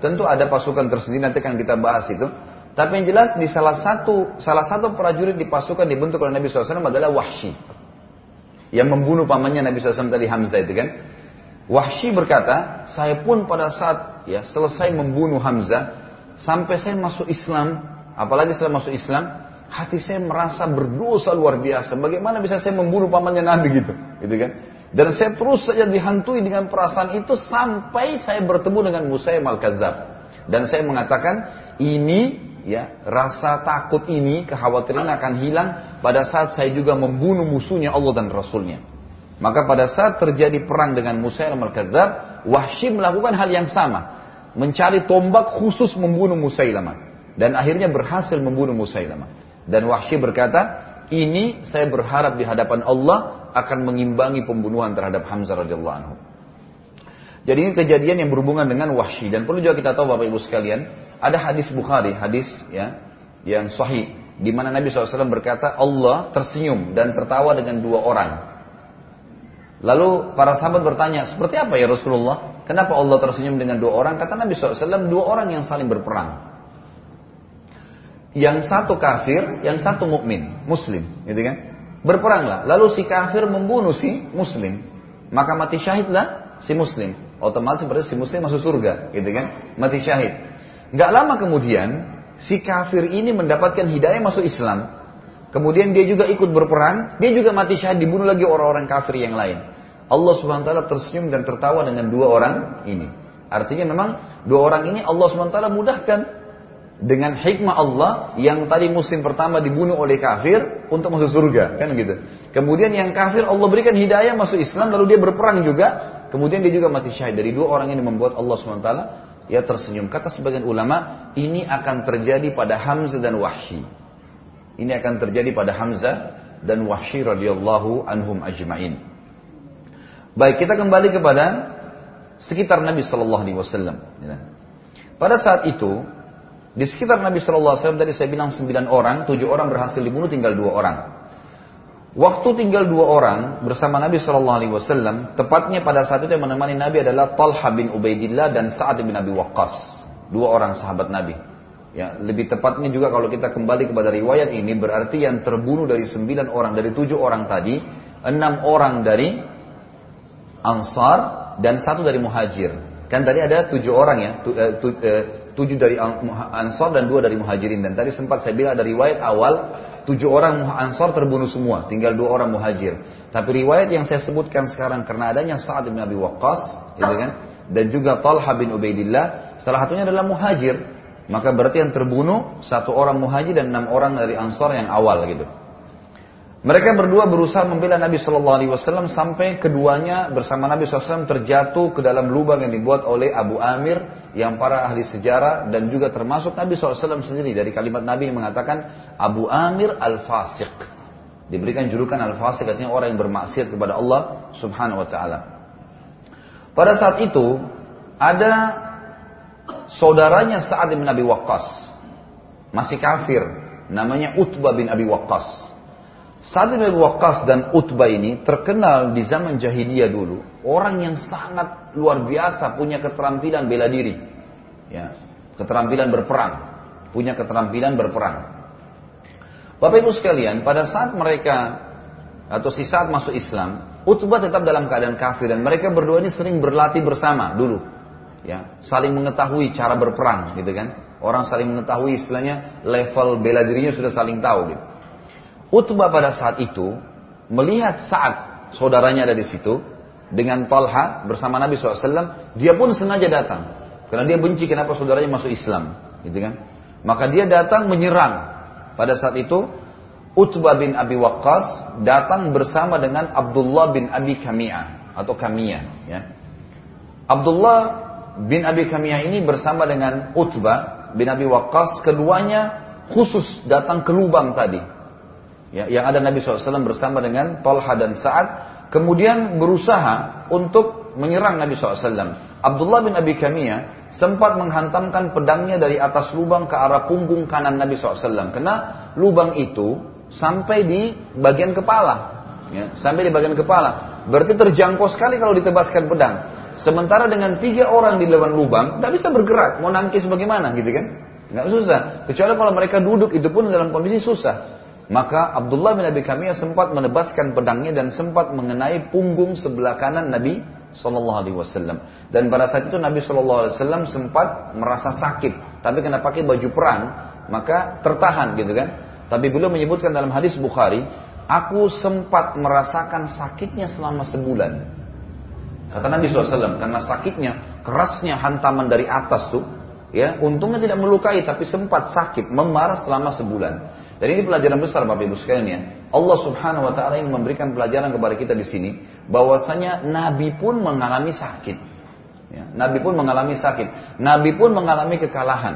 tentu ada pasukan tersendiri nanti akan kita bahas itu. Tapi yang jelas di salah satu salah satu prajurit di pasukan dibentuk oleh Nabi SAW adalah Wahsy. Yang membunuh pamannya Nabi SAW tadi Hamzah itu kan. Wahsy berkata, saya pun pada saat ya selesai membunuh Hamzah, sampai saya masuk Islam, apalagi setelah masuk Islam, hati saya merasa berdosa luar biasa. Bagaimana bisa saya membunuh pamannya Nabi gitu, gitu kan? Dan saya terus saja dihantui dengan perasaan itu sampai saya bertemu dengan Musa al-Kadzab. Dan saya mengatakan, ini ya rasa takut ini, kekhawatiran akan hilang pada saat saya juga membunuh musuhnya Allah dan Rasulnya. Maka pada saat terjadi perang dengan Musa al-Kadzab, Wahsy melakukan hal yang sama. Mencari tombak khusus membunuh Musailamah. Dan akhirnya berhasil membunuh Musailamah. Dan Wahsy berkata, ini saya berharap di hadapan Allah akan mengimbangi pembunuhan terhadap Hamzah radhiyallahu anhu. Jadi ini kejadian yang berhubungan dengan Wahsy dan perlu juga kita tahu Bapak Ibu sekalian, ada hadis Bukhari, hadis ya yang sahih di mana Nabi SAW berkata Allah tersenyum dan tertawa dengan dua orang. Lalu para sahabat bertanya, seperti apa ya Rasulullah? Kenapa Allah tersenyum dengan dua orang? Kata Nabi SAW, dua orang yang saling berperang. Yang satu kafir, yang satu mukmin, muslim, gitu kan? Berperanglah. Lalu si kafir membunuh si muslim. Maka mati syahidlah si muslim. Otomatis berarti si muslim masuk surga, gitu kan? Mati syahid. Gak lama kemudian, si kafir ini mendapatkan hidayah masuk Islam. Kemudian dia juga ikut berperang, dia juga mati syahid dibunuh lagi orang-orang kafir yang lain. Allah Subhanahu wa taala tersenyum dan tertawa dengan dua orang ini. Artinya memang dua orang ini Allah Subhanahu wa taala mudahkan dengan hikmah Allah yang tadi muslim pertama dibunuh oleh kafir untuk masuk surga, kan gitu. Kemudian yang kafir Allah berikan hidayah masuk Islam lalu dia berperang juga, kemudian dia juga mati syahid. Dari dua orang ini membuat Allah taala ya tersenyum. Kata sebagian ulama, ini akan terjadi pada Hamzah dan Wahsy. Ini akan terjadi pada Hamzah dan Wahsy radhiyallahu anhum ajmain. Baik, kita kembali kepada sekitar Nabi Wasallam. Ya. Pada saat itu, di sekitar Nabi Shallallahu Alaihi Wasallam tadi saya bilang sembilan orang, tujuh orang berhasil dibunuh, tinggal dua orang. Waktu tinggal dua orang bersama Nabi Shallallahu Alaihi Wasallam, tepatnya pada saat itu yang menemani Nabi adalah Talha bin Ubaidillah dan Sa'ad bin Abi Waqqas, dua orang sahabat Nabi. Ya, lebih tepatnya juga kalau kita kembali kepada riwayat ini berarti yang terbunuh dari sembilan orang dari tujuh orang tadi, enam orang dari Ansar dan satu dari Muhajir. Kan tadi ada tujuh orang ya, tu, eh, tu, eh, tujuh dari Ansar dan dua dari Muhajirin. Dan tadi sempat saya bilang ada riwayat awal tujuh orang Ansar terbunuh semua, tinggal dua orang Muhajir. Tapi riwayat yang saya sebutkan sekarang karena adanya Sa'ad bin Abi Waqqas, gitu kan, dan juga Talha bin Ubaidillah, salah satunya adalah Muhajir. Maka berarti yang terbunuh satu orang muhajir dan enam orang dari ansor yang awal gitu. Mereka berdua berusaha membela Nabi Shallallahu Alaihi Wasallam sampai keduanya bersama Nabi SAW terjatuh ke dalam lubang yang dibuat oleh Abu Amir yang para ahli sejarah dan juga termasuk Nabi SAW sendiri dari kalimat Nabi yang mengatakan Abu Amir al Fasik diberikan julukan al Fasik artinya orang yang bermaksiat kepada Allah Subhanahu Wa Taala. Pada saat itu ada saudaranya Sa'ad bin Abi Waqqas. Masih kafir. Namanya Utbah bin Abi Waqqas. Sa'ad bin Waqqas dan Utbah ini terkenal di zaman jahiliyah dulu. Orang yang sangat luar biasa punya keterampilan bela diri. Ya, keterampilan berperang. Punya keterampilan berperang. Bapak ibu sekalian, pada saat mereka atau si saat masuk Islam, Utbah tetap dalam keadaan kafir dan mereka berdua ini sering berlatih bersama dulu ya saling mengetahui cara berperang gitu kan orang saling mengetahui istilahnya level bela dirinya sudah saling tahu gitu Utbah pada saat itu melihat saat saudaranya ada di situ dengan Talha bersama Nabi SAW dia pun sengaja datang. Karena dia benci kenapa saudaranya masuk Islam gitu kan? Maka dia datang menyerang. Pada saat itu Utbah bin Abi Waqqas datang bersama dengan Abdullah bin Abi Kamiyah atau Kamiyah ya. Abdullah bin Abi Kamiyah ini bersama dengan Utbah bin Abi Waqqas keduanya khusus datang ke lubang tadi. Ya, yang ada Nabi SAW bersama dengan Talha dan Sa'ad kemudian berusaha untuk menyerang Nabi SAW. Abdullah bin Abi Kamiyah sempat menghantamkan pedangnya dari atas lubang ke arah punggung kanan Nabi SAW. Karena lubang itu sampai di bagian kepala. Ya, sampai di bagian kepala. berarti terjangkau sekali kalau ditebaskan pedang. Sementara dengan tiga orang di dalam lubang, tidak bisa bergerak, mau nangkis bagaimana gitu kan? Nggak susah. Kecuali kalau mereka duduk itu pun dalam kondisi susah. Maka Abdullah bin Abi Kamiyah sempat menebaskan pedangnya dan sempat mengenai punggung sebelah kanan Nabi Sallallahu Alaihi Wasallam. Dan pada saat itu Nabi Sallallahu Alaihi Wasallam sempat merasa sakit, tapi kena pakai baju perang, maka tertahan gitu kan. Tapi beliau menyebutkan dalam hadis Bukhari, aku sempat merasakan sakitnya selama sebulan. Kata Nabi SAW, karena sakitnya, kerasnya hantaman dari atas tuh, ya untungnya tidak melukai, tapi sempat sakit, memar selama sebulan. Dan ini pelajaran besar Bapak Ibu sekalian ya. Allah Subhanahu wa taala ingin memberikan pelajaran kepada kita di sini bahwasanya nabi pun mengalami sakit. Ya, nabi pun mengalami sakit. Nabi pun mengalami kekalahan.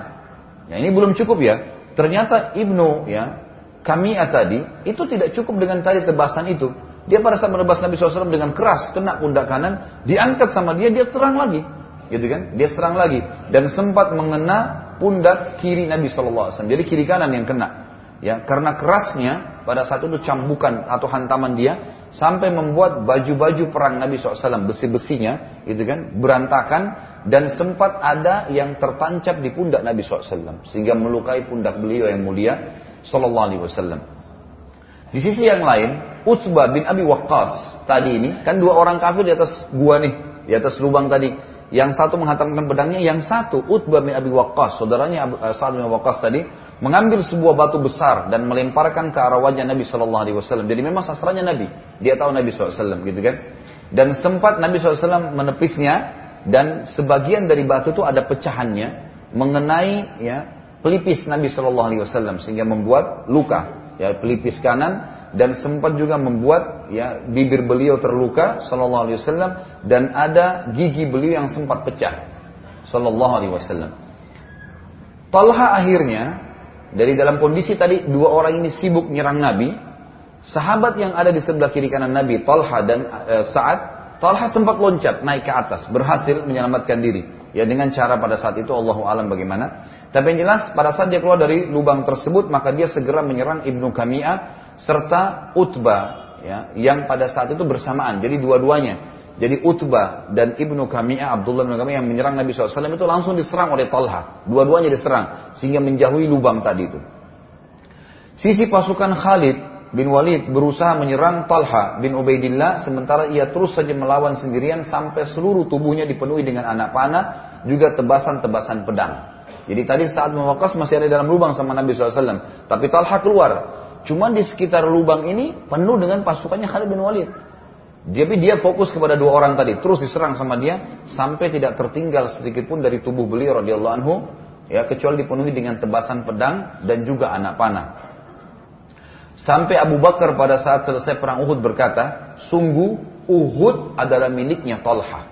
Ya, ini belum cukup ya. Ternyata Ibnu ya Kamia tadi itu tidak cukup dengan tadi tebasan itu. Dia pada saat menebas Nabi SAW dengan keras, kena pundak kanan, diangkat sama dia, dia terang lagi. Gitu kan? Dia serang lagi. Dan sempat mengena pundak kiri Nabi SAW. Jadi kiri kanan yang kena. Ya, karena kerasnya pada saat itu cambukan atau hantaman dia sampai membuat baju-baju perang Nabi SAW besi-besinya, gitu kan, berantakan dan sempat ada yang tertancap di pundak Nabi SAW sehingga melukai pundak beliau yang mulia Sallallahu Alaihi Wasallam. Di sisi yang lain, Utbah bin Abi Waqqas tadi ini kan dua orang kafir di atas gua nih, di atas lubang tadi. Yang satu menghantamkan pedangnya, yang satu Utbah bin Abi Waqqas, saudaranya uh, Sa'ad bin Waqqas tadi, mengambil sebuah batu besar dan melemparkan ke arah wajah Nabi Shallallahu Alaihi Wasallam. Jadi memang sasarannya Nabi, dia tahu Nabi SAW gitu kan. Dan sempat Nabi SAW menepisnya dan sebagian dari batu itu ada pecahannya mengenai ya pelipis Nabi Shallallahu Alaihi Wasallam sehingga membuat luka ya pelipis kanan dan sempat juga membuat ya bibir beliau terluka Shallallahu Alaihi Wasallam dan ada gigi beliau yang sempat pecah Shallallahu Alaihi Wasallam. Talha akhirnya dari dalam kondisi tadi dua orang ini sibuk nyerang Nabi, sahabat yang ada di sebelah kiri kanan Nabi Talha dan e, Saad, Talha sempat loncat naik ke atas, berhasil menyelamatkan diri. Ya dengan cara pada saat itu Allah alam bagaimana. Tapi yang jelas pada saat dia keluar dari lubang tersebut maka dia segera menyerang Ibnu Kamiyah serta Utbah ya, yang pada saat itu bersamaan. Jadi dua-duanya. Jadi Utbah dan Ibnu Kamiyah, Abdullah bin Kamiyah yang menyerang Nabi SAW itu langsung diserang oleh Talha. Dua-duanya diserang sehingga menjauhi lubang tadi itu. Sisi pasukan Khalid bin Walid berusaha menyerang Talha bin Ubaidillah sementara ia terus saja melawan sendirian sampai seluruh tubuhnya dipenuhi dengan anak panah juga tebasan-tebasan pedang. Jadi tadi saat mewakas masih ada dalam lubang sama Nabi SAW. Tapi Talha keluar. Cuma di sekitar lubang ini penuh dengan pasukannya Khalid bin Walid. Tapi dia fokus kepada dua orang tadi, terus diserang sama dia sampai tidak tertinggal sedikit pun dari tubuh beliau radhiyallahu anhu, ya kecuali dipenuhi dengan tebasan pedang dan juga anak panah. Sampai Abu Bakar pada saat selesai perang Uhud berkata, sungguh Uhud adalah miliknya Talha.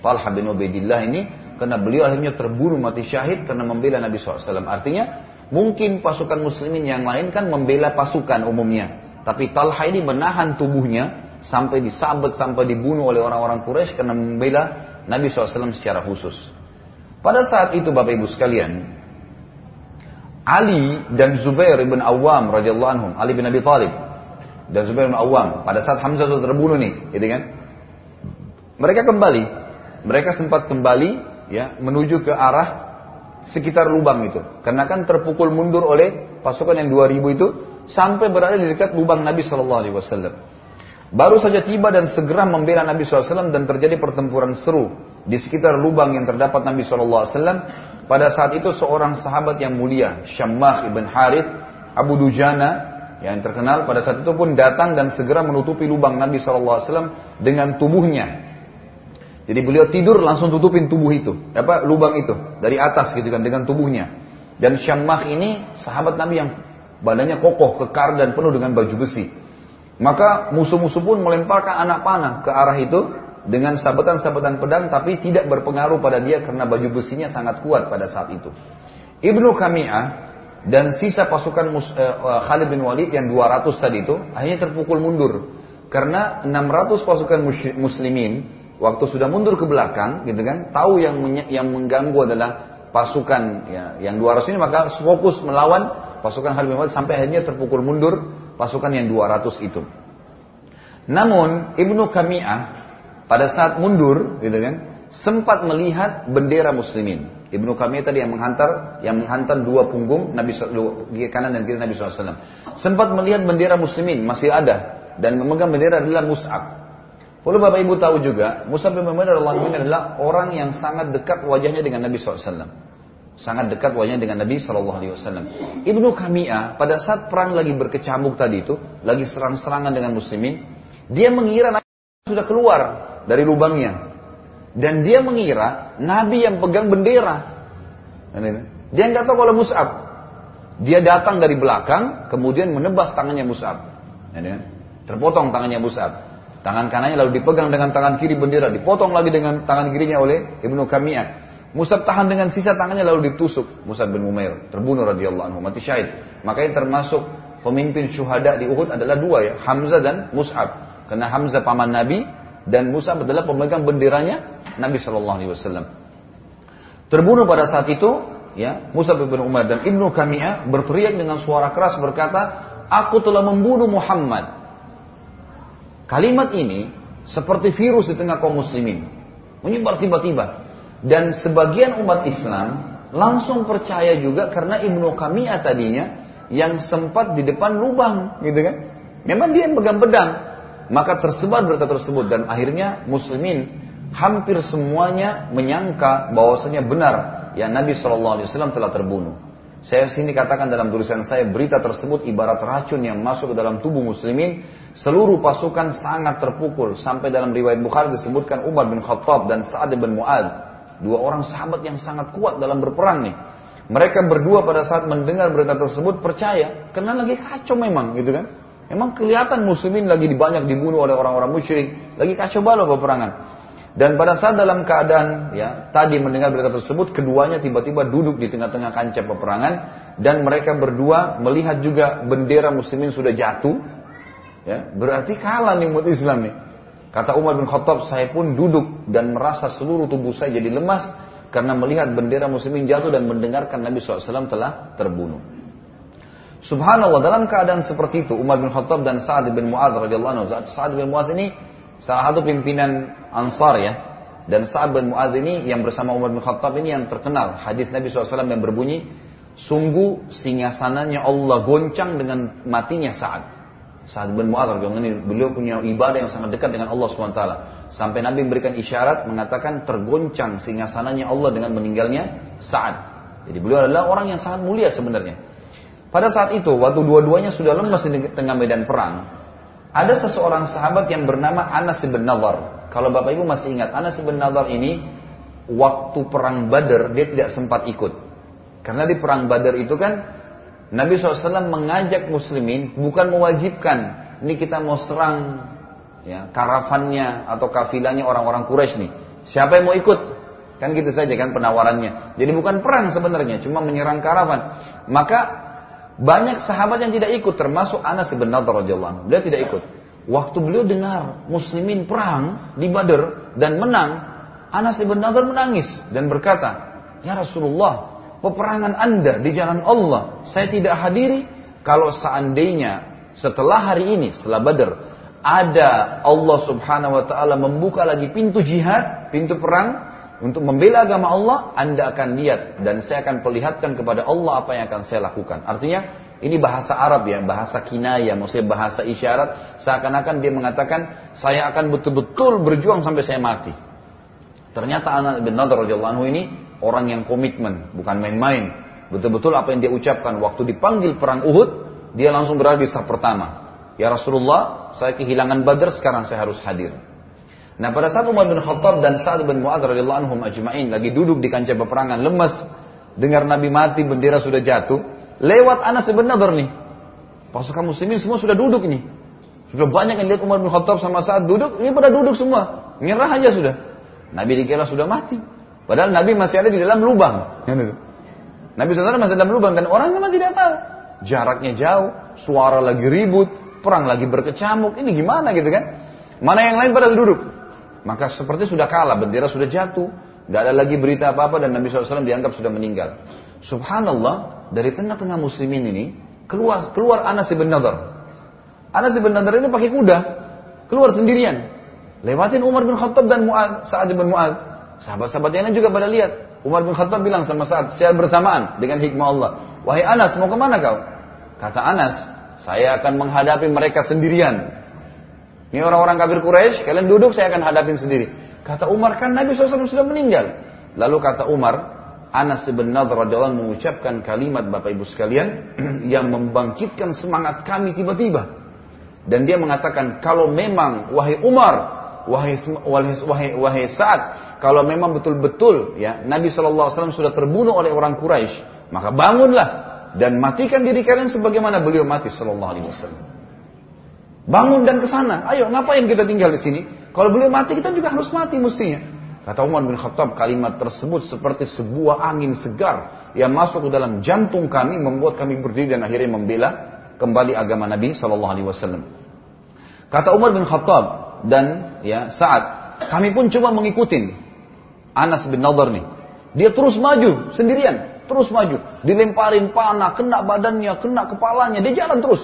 Talha bin Ubaidillah ini karena beliau akhirnya terbunuh mati syahid karena membela Nabi SAW. Artinya, mungkin pasukan muslimin yang lain kan membela pasukan umumnya. Tapi Talha ini menahan tubuhnya sampai disabet, sampai dibunuh oleh orang-orang Quraisy karena membela Nabi SAW secara khusus. Pada saat itu Bapak Ibu sekalian, Ali dan Zubair bin Awam radhiyallahu anhum, Ali bin Abi Thalib dan Zubair bin Awam pada saat Hamzah sudah terbunuh nih, gitu kan? Mereka kembali, mereka sempat kembali ya menuju ke arah sekitar lubang itu. Karena kan terpukul mundur oleh pasukan yang 2000 itu sampai berada di dekat lubang Nabi Shallallahu Alaihi Wasallam. Baru saja tiba dan segera membela Nabi SAW dan terjadi pertempuran seru di sekitar lubang yang terdapat Nabi SAW. Pada saat itu seorang sahabat yang mulia, Syammah ibn Harith, Abu Dujana, yang terkenal pada saat itu pun datang dan segera menutupi lubang Nabi SAW dengan tubuhnya jadi beliau tidur langsung tutupin tubuh itu, apa lubang itu dari atas gitu kan dengan tubuhnya. Dan Syammah ini sahabat Nabi yang badannya kokoh, kekar dan penuh dengan baju besi. Maka musuh-musuh pun melemparkan anak panah ke arah itu dengan sabetan-sabetan pedang tapi tidak berpengaruh pada dia karena baju besinya sangat kuat pada saat itu. Ibnu Kami'ah dan sisa pasukan Mus, uh, Khalid bin Walid yang 200 tadi itu akhirnya terpukul mundur karena 600 pasukan muslimin waktu sudah mundur ke belakang gitu kan tahu yang yang mengganggu adalah pasukan ya, yang 200 ini maka fokus melawan pasukan Khalid bin Walid sampai akhirnya terpukul mundur pasukan yang 200 itu Namun Ibnu Kami'ah pada saat mundur, gitu kan, sempat melihat bendera muslimin. Ibnu Kami'ah tadi yang menghantar, yang menghantar dua punggung Nabi dua, kanan dan kiri Nabi SAW. Sempat melihat bendera muslimin masih ada dan memegang bendera adalah Mus'ab. Perlu Bapak Ibu tahu juga, Mus'ab bin Umair adalah orang yang sangat dekat wajahnya dengan Nabi SAW. Sangat dekat wajahnya dengan Nabi Shallallahu Alaihi Wasallam. Ibnu Kami'ah pada saat perang lagi berkecamuk tadi itu, lagi serang-serangan dengan muslimin, dia mengira Nabi sudah keluar dari lubangnya. Dan dia mengira Nabi yang pegang bendera. Dia nggak tahu kalau Mus'ab. Dia datang dari belakang, kemudian menebas tangannya Mus'ab. Terpotong tangannya Mus'ab. Tangan kanannya lalu dipegang dengan tangan kiri bendera, dipotong lagi dengan tangan kirinya oleh Ibnu Kami'ah. Musab tahan dengan sisa tangannya lalu ditusuk. Musab bin Umair terbunuh radhiyallahu anhu mati syahid. Makanya termasuk pemimpin syuhada di Uhud adalah dua ya Hamzah dan Mus'ab. Karena Hamzah paman Nabi dan Mus'ab adalah pemegang benderanya Nabi Shallallahu Alaihi Wasallam. Terbunuh pada saat itu ya Musab bin Umar dan Ibnu Kami'ah berteriak dengan suara keras berkata aku telah membunuh Muhammad. Kalimat ini seperti virus di tengah kaum muslimin. Menyebar tiba-tiba dan sebagian umat Islam langsung percaya juga karena Ibnu Kami'ah tadinya yang sempat di depan lubang, gitu kan? Memang dia yang pegang pedang. Maka tersebar berita tersebut dan akhirnya muslimin hampir semuanya menyangka bahwasanya benar ya Nabi Wasallam telah terbunuh. Saya sini katakan dalam tulisan saya berita tersebut ibarat racun yang masuk ke dalam tubuh muslimin. Seluruh pasukan sangat terpukul sampai dalam riwayat Bukhari disebutkan Umar bin Khattab dan Sa'ad bin Mu'ad Dua orang sahabat yang sangat kuat dalam berperang nih. Mereka berdua pada saat mendengar berita tersebut percaya, karena lagi kacau memang gitu kan. Memang kelihatan muslimin lagi banyak dibunuh oleh orang-orang musyrik, lagi kacau balau peperangan. Dan pada saat dalam keadaan ya tadi mendengar berita tersebut, keduanya tiba-tiba duduk di tengah-tengah kancah peperangan dan mereka berdua melihat juga bendera muslimin sudah jatuh. Ya, berarti kalah nih umat Islam nih. Kata Umar bin Khattab, saya pun duduk dan merasa seluruh tubuh saya jadi lemas karena melihat bendera muslimin jatuh dan mendengarkan Nabi SAW telah terbunuh. Subhanallah dalam keadaan seperti itu Umar bin Khattab dan Sa'ad bin Mu'adz radhiyallahu anhu. Sa'ad bin Mu'adz ini salah satu pimpinan Ansar ya. Dan Sa'ad bin Mu'adz ini yang bersama Umar bin Khattab ini yang terkenal. Hadis Nabi SAW yang berbunyi, sungguh singgasananya Allah goncang dengan matinya Sa'ad. Sa'ad bin Mu'adz beliau punya ibadah yang sangat dekat dengan Allah SWT. Sampai Nabi memberikan isyarat mengatakan tergoncang sehingga sananya Allah dengan meninggalnya Sa'ad. Jadi beliau adalah orang yang sangat mulia sebenarnya. Pada saat itu, waktu dua-duanya sudah lemas di tengah medan perang, ada seseorang sahabat yang bernama Anas bin Nadar. Kalau Bapak Ibu masih ingat, Anas bin Nadar ini waktu perang Badar dia tidak sempat ikut. Karena di perang Badar itu kan Nabi SAW mengajak muslimin bukan mewajibkan ini kita mau serang ya, karavannya atau kafilahnya orang-orang Quraisy nih. Siapa yang mau ikut? Kan gitu saja kan penawarannya. Jadi bukan perang sebenarnya, cuma menyerang karavan. Maka banyak sahabat yang tidak ikut termasuk Anas bin Nadhr radhiyallahu. Beliau tidak ikut. Waktu beliau dengar muslimin perang di Badar dan menang, Anas bin Nadhr menangis dan berkata, "Ya Rasulullah, peperangan Anda di jalan Allah, saya tidak hadiri kalau seandainya setelah hari ini, setelah Badar, ada Allah Subhanahu wa taala membuka lagi pintu jihad, pintu perang untuk membela agama Allah, Anda akan lihat dan saya akan perlihatkan kepada Allah apa yang akan saya lakukan. Artinya ini bahasa Arab ya, bahasa kinaya, maksudnya bahasa isyarat. Seakan-akan dia mengatakan, saya akan betul-betul berjuang sampai saya mati. Ternyata anak bin Nadar radhiyallahu anhu ini orang yang komitmen, bukan main-main. Betul-betul apa yang dia ucapkan waktu dipanggil perang Uhud, dia langsung berada di saf pertama. Ya Rasulullah, saya kehilangan Badar, sekarang saya harus hadir. Nah pada saat Umar bin Khattab dan Sa'ad bin Mu'adz radhiyallahu anhum ajma'in lagi duduk di kancah peperangan lemas, dengar Nabi mati, bendera sudah jatuh, lewat Anas bin Nadhr nih. Pasukan muslimin semua sudah duduk nih. Sudah banyak yang lihat Umar bin Khattab sama Sa'ad duduk, ini pada duduk semua. Nyerah aja sudah. Nabi dikira sudah mati. Padahal Nabi masih ada di dalam lubang. Nabi SAW masih dalam lubang dan orang memang tidak tahu. Jaraknya jauh, suara lagi ribut, perang lagi berkecamuk. Ini gimana gitu kan? Mana yang lain pada duduk? Maka seperti sudah kalah, bendera sudah jatuh. Gak ada lagi berita apa-apa dan Nabi SAW dianggap sudah meninggal. Subhanallah, dari tengah-tengah muslimin ini, keluar keluar Anas bin Nadar. Anas bin Nadar ini pakai kuda. keluar sendirian. Lewatin Umar bin Khattab dan Mu'ad, Sa'ad bin Mu'ad. Sahabat-sahabat yang lain juga pada lihat. Umar bin Khattab bilang sama Sa'ad secara bersamaan dengan hikmah Allah. Wahai Anas, mau ke mana kau? Kata Anas, saya akan menghadapi mereka sendirian. Ini orang-orang kafir Quraisy, kalian duduk, saya akan hadapin sendiri. Kata Umar, kan Nabi SAW sudah meninggal. Lalu kata Umar, Anas bin Nadhr radhiyallahu mengucapkan kalimat Bapak Ibu sekalian yang membangkitkan semangat kami tiba-tiba. Dan dia mengatakan kalau memang wahai Umar, wahai wahai wahai, Sa'ad, kalau memang betul-betul ya Nabi SAW sudah terbunuh oleh orang Quraisy, maka bangunlah dan matikan diri kalian sebagaimana beliau mati sallallahu alaihi wasallam. Bangun dan ke sana. Ayo, ngapain kita tinggal di sini? Kalau beliau mati, kita juga harus mati mestinya. Kata Umar bin Khattab, kalimat tersebut seperti sebuah angin segar yang masuk ke dalam jantung kami, membuat kami berdiri dan akhirnya membela kembali agama Nabi Shallallahu Alaihi Wasallam. Kata Umar bin Khattab dan ya saat kami pun coba mengikuti Anas bin Nadar nih. Dia terus maju sendirian, terus maju, dilemparin panah, kena badannya, kena kepalanya, dia jalan terus,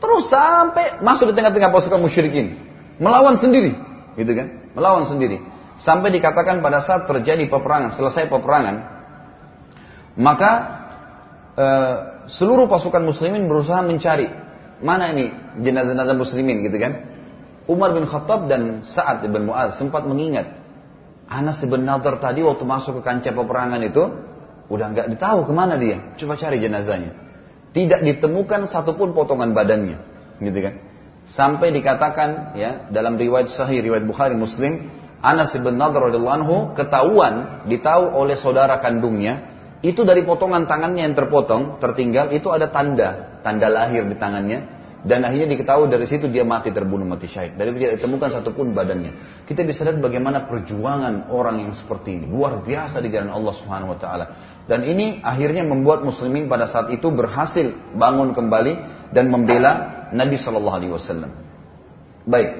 terus sampai masuk di tengah-tengah pasukan musyrikin, melawan sendiri, gitu kan? Melawan sendiri. Sampai dikatakan pada saat terjadi peperangan, selesai peperangan, maka e, seluruh pasukan muslimin berusaha mencari mana ini jenazah-jenazah muslimin? Gitu kan. Umar bin Khattab dan Sa'ad bin Mu'az sempat mengingat Anas bin Nadar tadi waktu masuk ke kancah peperangan itu udah nggak ditahu ke mana dia. Coba cari jenazahnya. Tidak ditemukan satupun potongan badannya, gitu kan. Sampai dikatakan ya dalam riwayat Sahih riwayat Bukhari Muslim Anas bin Nadr radhiyallahu anhu ketahuan ditahu oleh saudara kandungnya itu dari potongan tangannya yang terpotong tertinggal itu ada tanda tanda lahir di tangannya dan akhirnya diketahui dari situ dia mati terbunuh mati syahid. Dari tidak ditemukan satupun badannya. Kita bisa lihat bagaimana perjuangan orang yang seperti ini. Luar biasa di jalan Allah Subhanahu Wa Taala. Dan ini akhirnya membuat muslimin pada saat itu berhasil bangun kembali dan membela Nabi Shallallahu Alaihi Wasallam. Baik.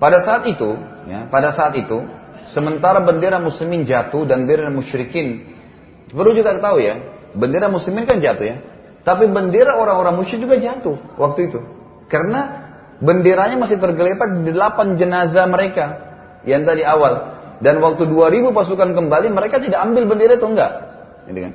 Pada saat itu, ya, pada saat itu, sementara bendera muslimin jatuh dan bendera musyrikin, perlu juga tahu ya, bendera muslimin kan jatuh ya, tapi bendera orang-orang musyrik juga jatuh waktu itu. Karena benderanya masih tergeletak di delapan jenazah mereka yang tadi awal. Dan waktu 2000 pasukan kembali, mereka tidak ambil bendera itu enggak. Gitu kan?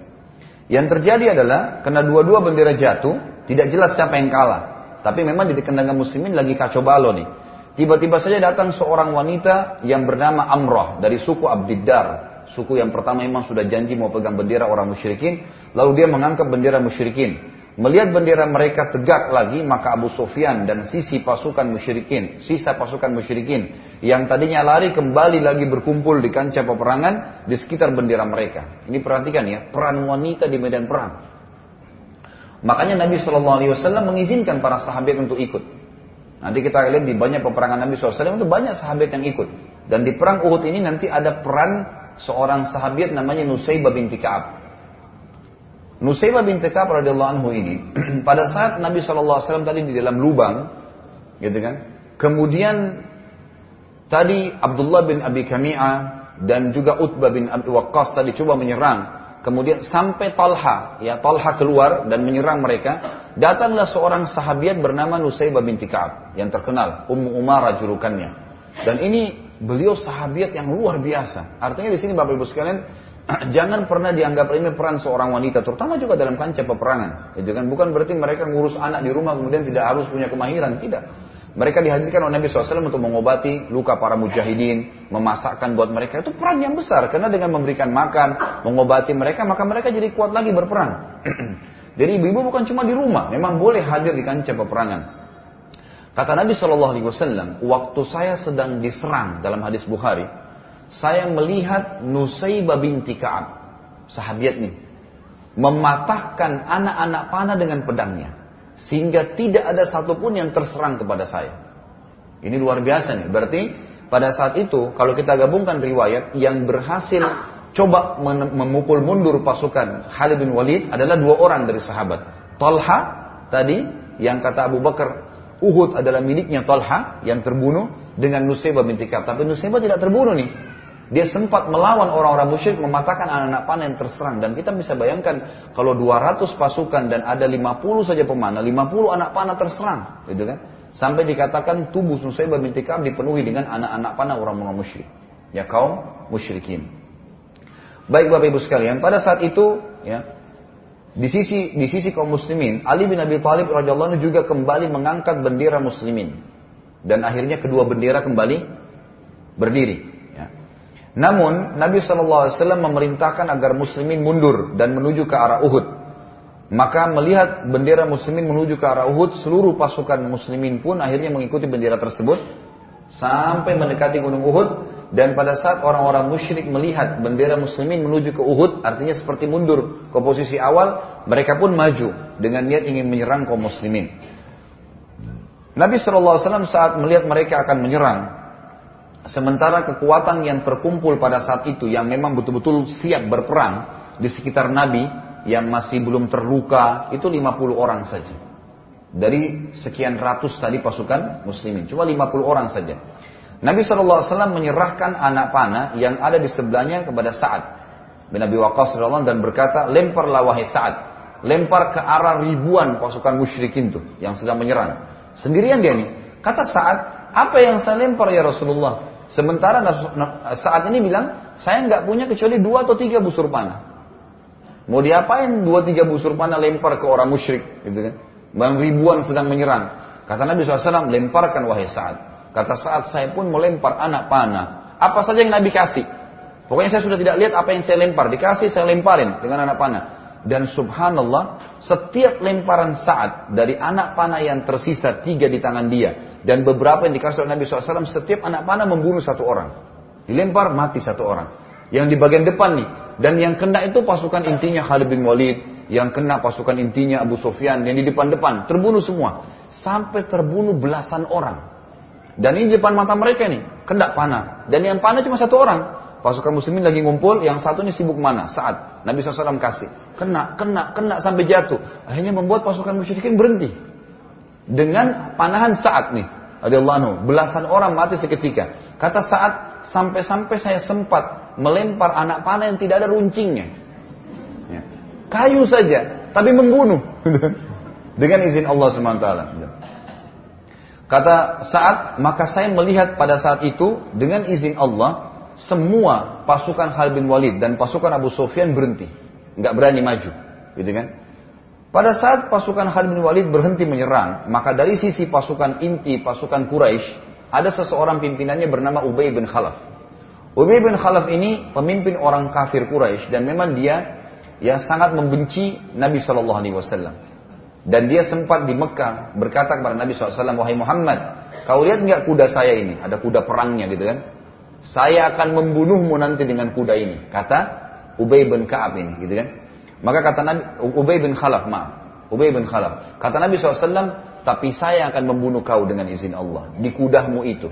Yang terjadi adalah, karena dua-dua bendera jatuh, tidak jelas siapa yang kalah. Tapi memang di kendanga muslimin lagi kacau balo nih. Tiba-tiba saja datang seorang wanita yang bernama Amrah dari suku Abdiddar. Suku yang pertama memang sudah janji mau pegang bendera orang musyrikin. Lalu dia mengangkat bendera musyrikin. Melihat bendera mereka tegak lagi, maka Abu Sufyan dan sisi pasukan musyrikin, sisa pasukan musyrikin yang tadinya lari kembali lagi berkumpul di kancah peperangan di sekitar bendera mereka. Ini perhatikan ya, peran wanita di medan perang. Makanya Nabi Shallallahu Alaihi Wasallam mengizinkan para sahabat untuk ikut. Nanti kita lihat di banyak peperangan Nabi SAW itu banyak sahabat yang ikut. Dan di perang Uhud ini nanti ada peran seorang sahabat namanya Nusaybah binti Ka'ab. Nusaybah binti Ka'ab radhiyallahu anhu ini pada saat Nabi SAW tadi di dalam lubang, gitu kan? Kemudian tadi Abdullah bin Abi Kami'ah dan juga Utbah bin Abi Waqqas tadi coba menyerang Kemudian sampai Talha, ya Talha keluar dan menyerang mereka. Datanglah seorang sahabiat bernama Nusaybah binti Ka'ab yang terkenal, Ummu Umarah julukannya. Dan ini beliau sahabiat yang luar biasa. Artinya di sini Bapak Ibu sekalian, jangan pernah dianggap ini peran seorang wanita, terutama juga dalam kancah peperangan. Itu kan bukan berarti mereka ngurus anak di rumah kemudian tidak harus punya kemahiran, tidak. Mereka dihadirkan oleh Nabi SAW untuk mengobati luka para mujahidin, memasakkan buat mereka. Itu peran yang besar, karena dengan memberikan makan, mengobati mereka, maka mereka jadi kuat lagi berperang. jadi ibu-ibu bukan cuma di rumah, memang boleh hadir di kancah peperangan. Kata Nabi SAW, waktu saya sedang diserang dalam hadis Bukhari, saya melihat Nusaybah binti Ka'ab, sahabat nih, mematahkan anak-anak panah dengan pedangnya. Sehingga tidak ada satupun yang terserang kepada saya. Ini luar biasa nih. Berarti pada saat itu kalau kita gabungkan riwayat yang berhasil coba memukul mundur pasukan Khalid bin Walid adalah dua orang dari sahabat. Talha tadi yang kata Abu Bakar Uhud adalah miliknya Talha yang terbunuh dengan Nusaybah binti Ka'ab. Tapi Nusaybah tidak terbunuh nih. Dia sempat melawan orang-orang musyrik mematahkan anak-anak panah yang terserang. Dan kita bisa bayangkan kalau 200 pasukan dan ada 50 saja pemanah, 50 anak panah terserang. Gitu kan? Sampai dikatakan tubuh Nusaybah binti Ka'ab dipenuhi dengan anak-anak panah orang-orang musyrik. Ya kaum musyrikin. Baik Bapak Ibu sekalian, pada saat itu ya di sisi di sisi kaum muslimin, Ali bin Abi Thalib radhiyallahu juga kembali mengangkat bendera muslimin. Dan akhirnya kedua bendera kembali berdiri. Namun Nabi SAW memerintahkan agar muslimin mundur dan menuju ke arah Uhud. Maka melihat bendera muslimin menuju ke arah Uhud, seluruh pasukan muslimin pun akhirnya mengikuti bendera tersebut sampai mendekati gunung Uhud dan pada saat orang-orang musyrik melihat bendera muslimin menuju ke Uhud, artinya seperti mundur ke posisi awal, mereka pun maju dengan niat ingin menyerang kaum muslimin. Nabi SAW saat melihat mereka akan menyerang, Sementara kekuatan yang terkumpul pada saat itu yang memang betul-betul siap berperang di sekitar Nabi yang masih belum terluka itu 50 orang saja. Dari sekian ratus tadi pasukan muslimin. Cuma 50 orang saja. Nabi SAW menyerahkan anak panah yang ada di sebelahnya kepada Sa'ad bin Abi Waqqas dan berkata, lemparlah wahai Sa'ad. Lempar ke arah ribuan pasukan musyrikin itu yang sedang menyerang. Sendirian dia nih. Kata Sa'ad, apa yang saya lempar ya Rasulullah? Sementara saat ini bilang, saya nggak punya kecuali dua atau tiga busur panah. Mau diapain dua tiga busur panah lempar ke orang musyrik, gitu kan? Bang ribuan sedang menyerang. Kata Nabi SAW, lemparkan wahai saat. Kata saat saya pun melempar anak panah. Apa saja yang Nabi kasih. Pokoknya saya sudah tidak lihat apa yang saya lempar. Dikasih saya lemparin dengan anak panah. Dan subhanallah, setiap lemparan saat dari anak panah yang tersisa tiga di tangan dia dan beberapa yang dikasih oleh Nabi SAW, setiap anak panah membunuh satu orang. Dilempar, mati satu orang. Yang di bagian depan nih. Dan yang kena itu pasukan intinya Khalid bin Walid. Yang kena pasukan intinya Abu Sufyan. Yang di depan-depan. Terbunuh semua. Sampai terbunuh belasan orang. Dan ini di depan mata mereka nih. Kena panah. Dan yang panah cuma satu orang. Pasukan muslimin lagi ngumpul, yang satu ini sibuk mana? Saat Nabi SAW kasih. Kena, kena, kena sampai jatuh. Akhirnya membuat pasukan musyrikin berhenti dengan panahan saat nih anhu belasan orang mati seketika kata saat sampai-sampai saya sempat melempar anak panah yang tidak ada runcingnya ya. kayu saja tapi membunuh dengan izin Allah SWT kata saat maka saya melihat pada saat itu dengan izin Allah semua pasukan Khalid bin Walid dan pasukan Abu Sufyan berhenti nggak berani maju gitu kan pada saat pasukan Khalid bin Walid berhenti menyerang, maka dari sisi pasukan inti, pasukan Quraisy, ada seseorang pimpinannya bernama Ubay bin Khalaf. Ubay bin Khalaf ini pemimpin orang kafir Quraisy dan memang dia ya sangat membenci Nabi Shallallahu Alaihi Wasallam. Dan dia sempat di Mekah berkata kepada Nabi SAW, wahai Muhammad, kau lihat nggak kuda saya ini? Ada kuda perangnya gitu kan? Saya akan membunuhmu nanti dengan kuda ini. Kata Ubay bin Kaab ini, gitu kan? Maka kata Nabi, Ubay bin Khalaf, maaf. Ubay bin Khalaf. Kata Nabi SAW, tapi saya akan membunuh kau dengan izin Allah. Di kudahmu itu.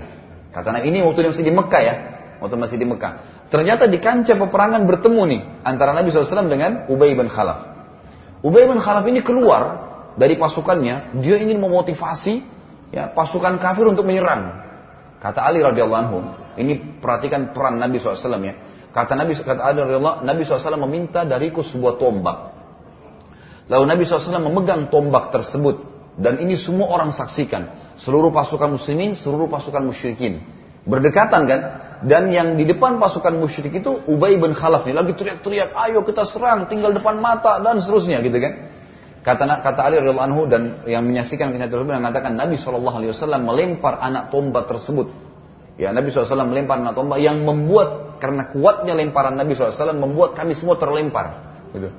Kata Nabi, ini waktu masih di Mekah ya. Waktu masih di Mekah. Ternyata di kancah peperangan bertemu nih. Antara Nabi SAW dengan Ubay bin Khalaf. Ubay bin Khalaf ini keluar dari pasukannya. Dia ingin memotivasi ya, pasukan kafir untuk menyerang. Kata Ali radhiyallahu anhu, ini perhatikan peran Nabi SAW ya. Kata Nabi kata Ali radhiyallahu Nabi SAW meminta dariku sebuah tombak. Lalu Nabi SAW memegang tombak tersebut dan ini semua orang saksikan. Seluruh pasukan muslimin, seluruh pasukan musyrikin. Berdekatan kan? Dan yang di depan pasukan musyrik itu Ubay bin Khalaf nih lagi teriak-teriak, ayo kita serang, tinggal depan mata dan seterusnya gitu kan. Kata kata Ali radhiyallahu anhu dan yang menyaksikan kenyataan tersebut mengatakan Nabi SAW melempar anak tombak tersebut. Ya Nabi SAW melempar anak tombak yang membuat karena kuatnya lemparan Nabi SAW membuat kami semua terlempar. Gitu.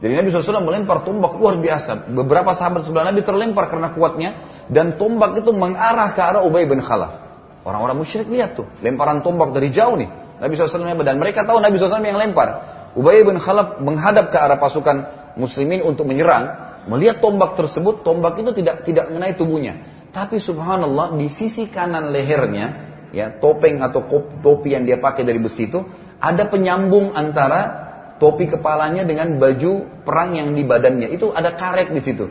Jadi Nabi SAW melempar tombak luar biasa. Beberapa sahabat sebelah Nabi terlempar karena kuatnya. Dan tombak itu mengarah ke arah Ubay bin Khalaf. Orang-orang musyrik lihat tuh. Lemparan tombak dari jauh nih. Nabi SAW. Dan mereka tahu Nabi SAW yang lempar. Ubay bin Khalaf menghadap ke arah pasukan muslimin untuk menyerang. Melihat tombak tersebut, tombak itu tidak tidak mengenai tubuhnya. Tapi subhanallah di sisi kanan lehernya ya topeng atau topi yang dia pakai dari besi itu ada penyambung antara topi kepalanya dengan baju perang yang di badannya itu ada karet di situ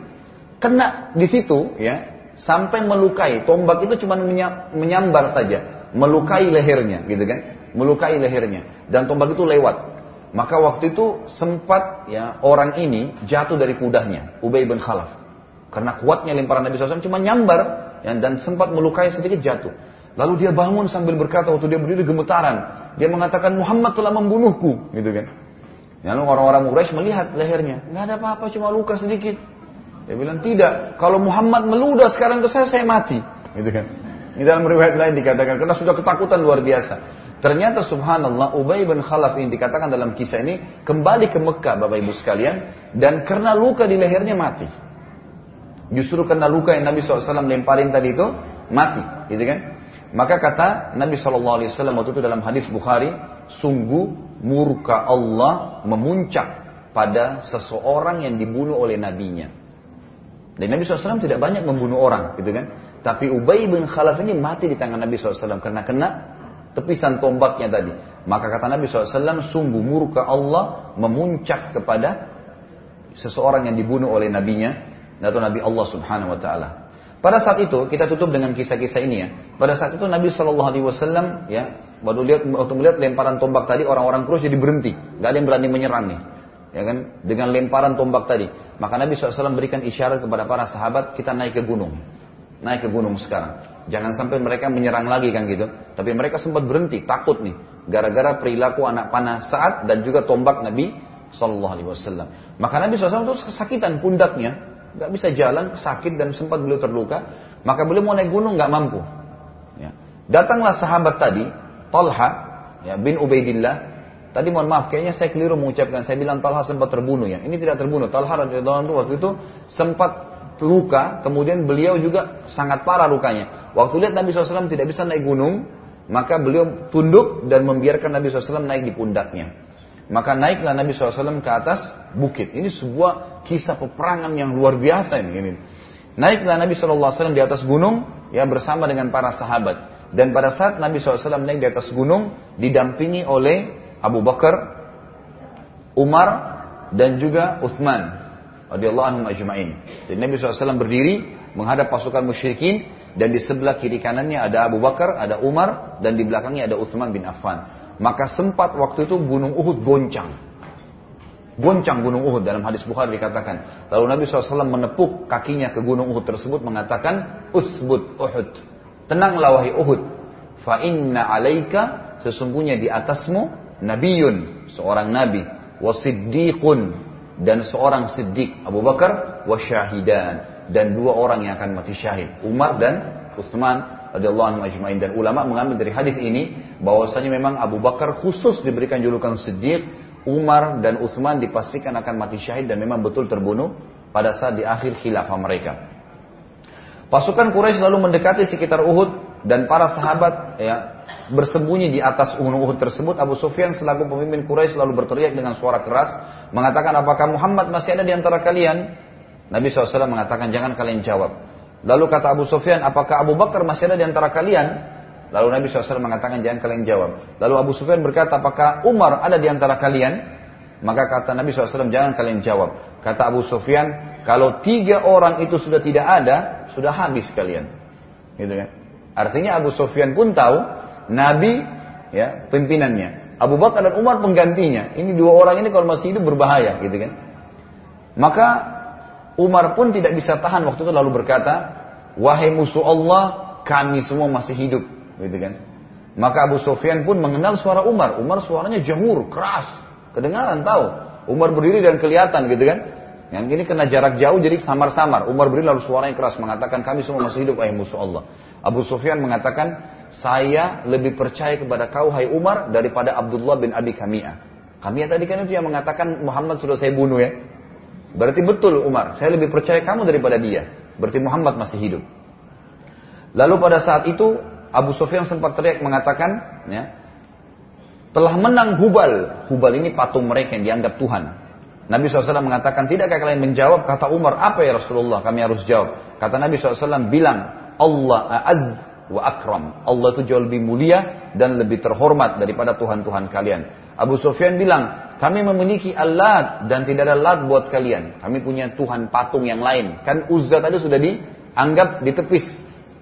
kena di situ ya sampai melukai tombak itu cuma menyambar saja melukai lehernya gitu kan melukai lehernya dan tombak itu lewat. Maka waktu itu sempat ya orang ini jatuh dari kudanya, Ubay bin Khalaf. Karena kuatnya lemparan Nabi SAW cuma nyambar ya, dan sempat melukai sedikit jatuh. Lalu dia bangun sambil berkata waktu dia berdiri gemetaran. Dia mengatakan Muhammad telah membunuhku, gitu kan. Lalu orang-orang Quraisy melihat lehernya, nggak ada apa-apa, cuma luka sedikit. Dia bilang tidak. Kalau Muhammad meludah sekarang ke saya, saya mati, gitu kan. Ini dalam riwayat lain dikatakan karena sudah ketakutan luar biasa. Ternyata subhanallah Ubay bin Khalaf ini dikatakan dalam kisah ini kembali ke Mekah Bapak Ibu sekalian dan karena luka di lehernya mati. Justru karena luka yang Nabi SAW lemparin tadi itu mati, gitu kan? Maka kata Nabi SAW waktu itu dalam hadis Bukhari, sungguh murka Allah memuncak pada seseorang yang dibunuh oleh nabinya. Dan Nabi SAW tidak banyak membunuh orang, gitu kan? Tapi Ubay bin Khalaf ini mati di tangan Nabi SAW karena kena tepisan tombaknya tadi. Maka kata Nabi SAW, sungguh murka Allah memuncak kepada seseorang yang dibunuh oleh nabinya, atau Nabi Allah Subhanahu Wa Taala. Pada saat itu kita tutup dengan kisah-kisah ini ya. Pada saat itu Nabi Shallallahu Alaihi Wasallam ya waktu lihat waktu melihat lemparan tombak tadi orang-orang Quraisy jadi berhenti, nggak ada yang berani menyerang nih, ya kan? Dengan lemparan tombak tadi, maka Nabi SAW berikan isyarat kepada para sahabat kita naik ke gunung, naik ke gunung sekarang. Jangan sampai mereka menyerang lagi kan gitu. Tapi mereka sempat berhenti, takut nih. Gara-gara perilaku anak panah saat dan juga tombak Nabi Sallallahu Alaihi Wasallam. Maka Nabi SAW itu kesakitan pundaknya, nggak bisa jalan, sakit dan sempat beliau terluka. Maka beliau mau naik gunung nggak mampu. Ya. Datanglah sahabat tadi, Talha ya, bin Ubaidillah. Tadi mohon maaf, kayaknya saya keliru mengucapkan. Saya bilang Talha sempat terbunuh ya. Ini tidak terbunuh. Talha radhiyallahu waktu itu sempat luka, kemudian beliau juga sangat parah lukanya. Waktu lihat Nabi SAW tidak bisa naik gunung, maka beliau tunduk dan membiarkan Nabi SAW naik di pundaknya. Maka naiklah Nabi SAW ke atas bukit. Ini sebuah kisah peperangan yang luar biasa ini. ini. Naiklah Nabi SAW di atas gunung ya bersama dengan para sahabat. Dan pada saat Nabi SAW naik di atas gunung didampingi oleh Abu Bakar, Umar, dan juga Uthman radhiyallahu anhum ajma'in. Jadi Nabi SAW berdiri menghadap pasukan musyrikin dan di sebelah kiri kanannya ada Abu Bakar, ada Umar dan di belakangnya ada Utsman bin Affan. Maka sempat waktu itu gunung Uhud goncang. Goncang gunung Uhud dalam hadis Bukhari dikatakan. Lalu Nabi SAW menepuk kakinya ke gunung Uhud tersebut mengatakan, Uthbut Uhud. Tenanglah wahai Uhud. Fa inna alaika sesungguhnya di atasmu nabiyun, seorang nabi, wasiddiqun dan seorang siddiq Abu Bakar wasyahidan dan dua orang yang akan mati syahid. Umar dan Utsman radhiyallahu anhu ajmain. Dan ulama mengambil dari hadis ini bahwasanya memang Abu Bakar khusus diberikan julukan siddiq Umar dan Utsman dipastikan akan mati syahid dan memang betul terbunuh pada saat di akhir khilafah mereka. Pasukan Quraisy lalu mendekati sekitar Uhud dan para sahabat ya bersembunyi di atas gunung Uhud tersebut, Abu Sufyan selaku pemimpin Quraisy selalu berteriak dengan suara keras, mengatakan apakah Muhammad masih ada di antara kalian? Nabi SAW mengatakan jangan kalian jawab. Lalu kata Abu Sufyan, apakah Abu Bakar masih ada di antara kalian? Lalu Nabi SAW mengatakan jangan kalian jawab. Lalu Abu Sufyan berkata, apakah Umar ada di antara kalian? Maka kata Nabi SAW, jangan kalian jawab. Kata Abu Sufyan, kalau tiga orang itu sudah tidak ada, sudah habis kalian. Gitu kan? Artinya Abu Sufyan pun tahu Nabi ya pimpinannya. Abu Bakar dan Umar penggantinya. Ini dua orang ini kalau masih hidup berbahaya gitu kan. Maka Umar pun tidak bisa tahan waktu itu lalu berkata, "Wahai musuh Allah, kami semua masih hidup." gitu kan. Maka Abu Sufyan pun mengenal suara Umar. Umar suaranya jahur, keras. Kedengaran tahu. Umar berdiri dan kelihatan gitu kan. Yang ini kena jarak jauh jadi samar-samar. Umar berdiri lalu suaranya keras mengatakan kami semua masih hidup wahai musuh Allah. Abu Sufyan mengatakan saya lebih percaya kepada kau hai Umar daripada Abdullah bin Abi Kami'ah. Kami'ah tadi kan itu yang mengatakan Muhammad sudah saya bunuh ya. Berarti betul Umar, saya lebih percaya kamu daripada dia. Berarti Muhammad masih hidup. Lalu pada saat itu Abu Sufyan sempat teriak mengatakan, ya, telah menang Hubal. Hubal ini patung mereka yang dianggap Tuhan. Nabi SAW mengatakan, tidakkah kalian menjawab? Kata Umar, apa ya Rasulullah? Kami harus jawab. Kata Nabi SAW, bilang, Allah a'az wa akram. Allah itu jauh lebih mulia dan lebih terhormat daripada Tuhan-Tuhan kalian. Abu Sufyan bilang, kami memiliki alat dan tidak ada lat buat kalian. Kami punya Tuhan patung yang lain. Kan Uzza tadi sudah dianggap ditepis.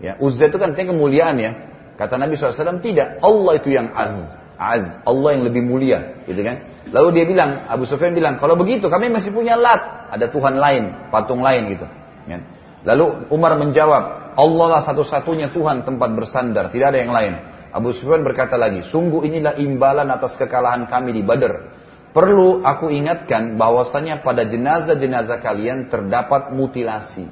Ya, Uzza itu kan kemuliaan ya. Kata Nabi SAW, tidak. Allah itu yang az. Az, Allah yang lebih mulia, gitu kan? Lalu dia bilang, Abu Sufyan bilang, kalau begitu kami masih punya Lat, ada Tuhan lain, patung lain gitu. Kan? Lalu Umar menjawab, Allah lah satu-satunya Tuhan tempat bersandar, tidak ada yang lain. Abu Sufyan berkata lagi, sungguh inilah imbalan atas kekalahan kami di Badr. Perlu aku ingatkan bahwasanya pada jenazah-jenazah kalian terdapat mutilasi.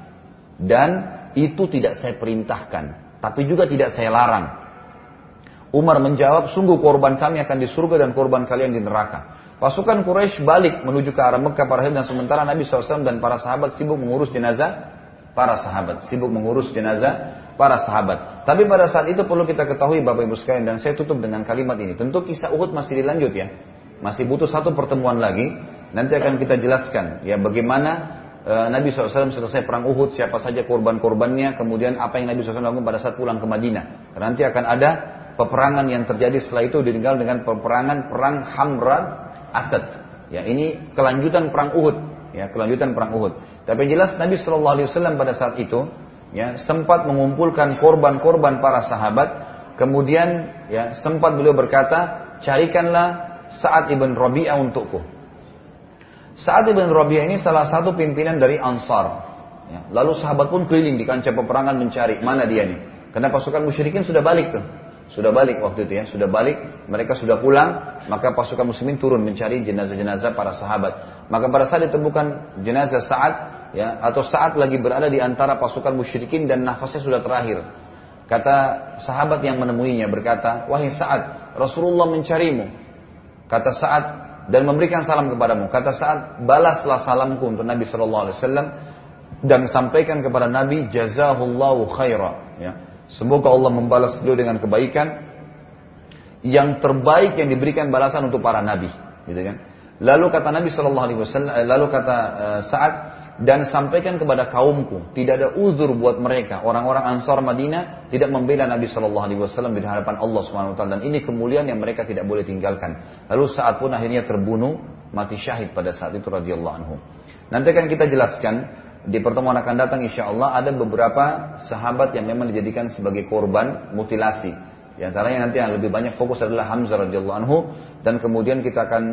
Dan itu tidak saya perintahkan, tapi juga tidak saya larang. Umar menjawab, sungguh korban kami akan di surga dan korban kalian di neraka. Pasukan Quraisy balik menuju ke arah Mekah para dan sementara Nabi SAW dan para sahabat sibuk mengurus jenazah para sahabat, sibuk mengurus jenazah para sahabat. Tapi pada saat itu perlu kita ketahui Bapak Ibu sekalian dan saya tutup dengan kalimat ini. Tentu kisah Uhud masih dilanjut ya. Masih butuh satu pertemuan lagi. Nanti akan kita jelaskan ya bagaimana e, Nabi SAW selesai perang Uhud, siapa saja korban-korbannya, kemudian apa yang Nabi SAW lakukan pada saat pulang ke Madinah. Nanti akan ada peperangan yang terjadi setelah itu ditinggal dengan peperangan perang Hamra Asad. Ya, ini kelanjutan perang Uhud, ya, kelanjutan perang Uhud. Tapi jelas Nabi Shallallahu Alaihi Wasallam pada saat itu ya sempat mengumpulkan korban-korban para sahabat. Kemudian ya sempat beliau berkata, carikanlah Saat ibn Rabi'ah untukku. Saat ibn Rabi'ah ini salah satu pimpinan dari Ansar. Ya, lalu sahabat pun keliling di kancah peperangan mencari mana dia nih. Karena pasukan musyrikin sudah balik tuh. Sudah balik waktu itu ya, sudah balik, mereka sudah pulang, maka pasukan muslimin turun mencari jenazah-jenazah para sahabat. Maka pada saat ditemukan jenazah saat ya atau saat lagi berada di antara pasukan musyrikin dan nafasnya sudah terakhir. Kata sahabat yang menemuinya berkata, "Wahai Sa'ad, Rasulullah mencarimu." Kata Sa'ad dan memberikan salam kepadamu. Kata Sa'ad, "Balaslah salamku untuk Nabi sallallahu alaihi wasallam dan sampaikan kepada Nabi jazahullahu khaira." Ya. Semoga Allah membalas beliau dengan kebaikan yang terbaik yang diberikan balasan untuk para nabi, gitu kan? Lalu kata Nabi Shallallahu Alaihi Wasallam, eh, lalu kata uh, Saad dan sampaikan kepada kaumku, tidak ada uzur buat mereka. Orang-orang Ansar Madinah tidak membela Nabi Shallallahu Alaihi Wasallam di hadapan Allah Subhanahu Wa Taala dan ini kemuliaan yang mereka tidak boleh tinggalkan. Lalu saat pun akhirnya terbunuh mati syahid pada saat itu radhiyallahu anhu. Nanti akan kita jelaskan di pertemuan akan datang insya Allah ada beberapa sahabat yang memang dijadikan sebagai korban mutilasi. Di antaranya nanti yang lebih banyak fokus adalah Hamzah radhiyallahu anhu dan kemudian kita akan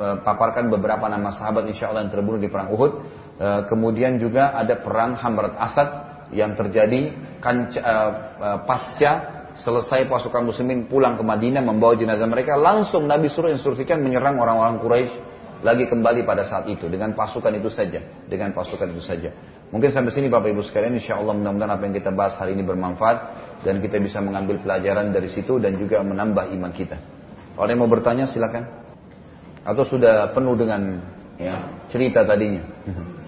Eh, paparkan beberapa nama sahabat insya Allah yang terbunuh di perang Uhud. Eh, kemudian juga ada perang Hamrat Asad yang terjadi kanca, eh, pasca selesai pasukan muslimin pulang ke Madinah membawa jenazah mereka langsung Nabi suruh instruksikan menyerang orang-orang Quraisy lagi kembali pada saat itu dengan pasukan itu saja dengan pasukan itu saja mungkin sampai sini Bapak Ibu sekalian Insya Allah mudah-mudahan apa yang kita bahas hari ini bermanfaat dan kita bisa mengambil pelajaran dari situ dan juga menambah iman kita kalau yang mau bertanya silakan atau sudah penuh dengan ya, cerita tadinya?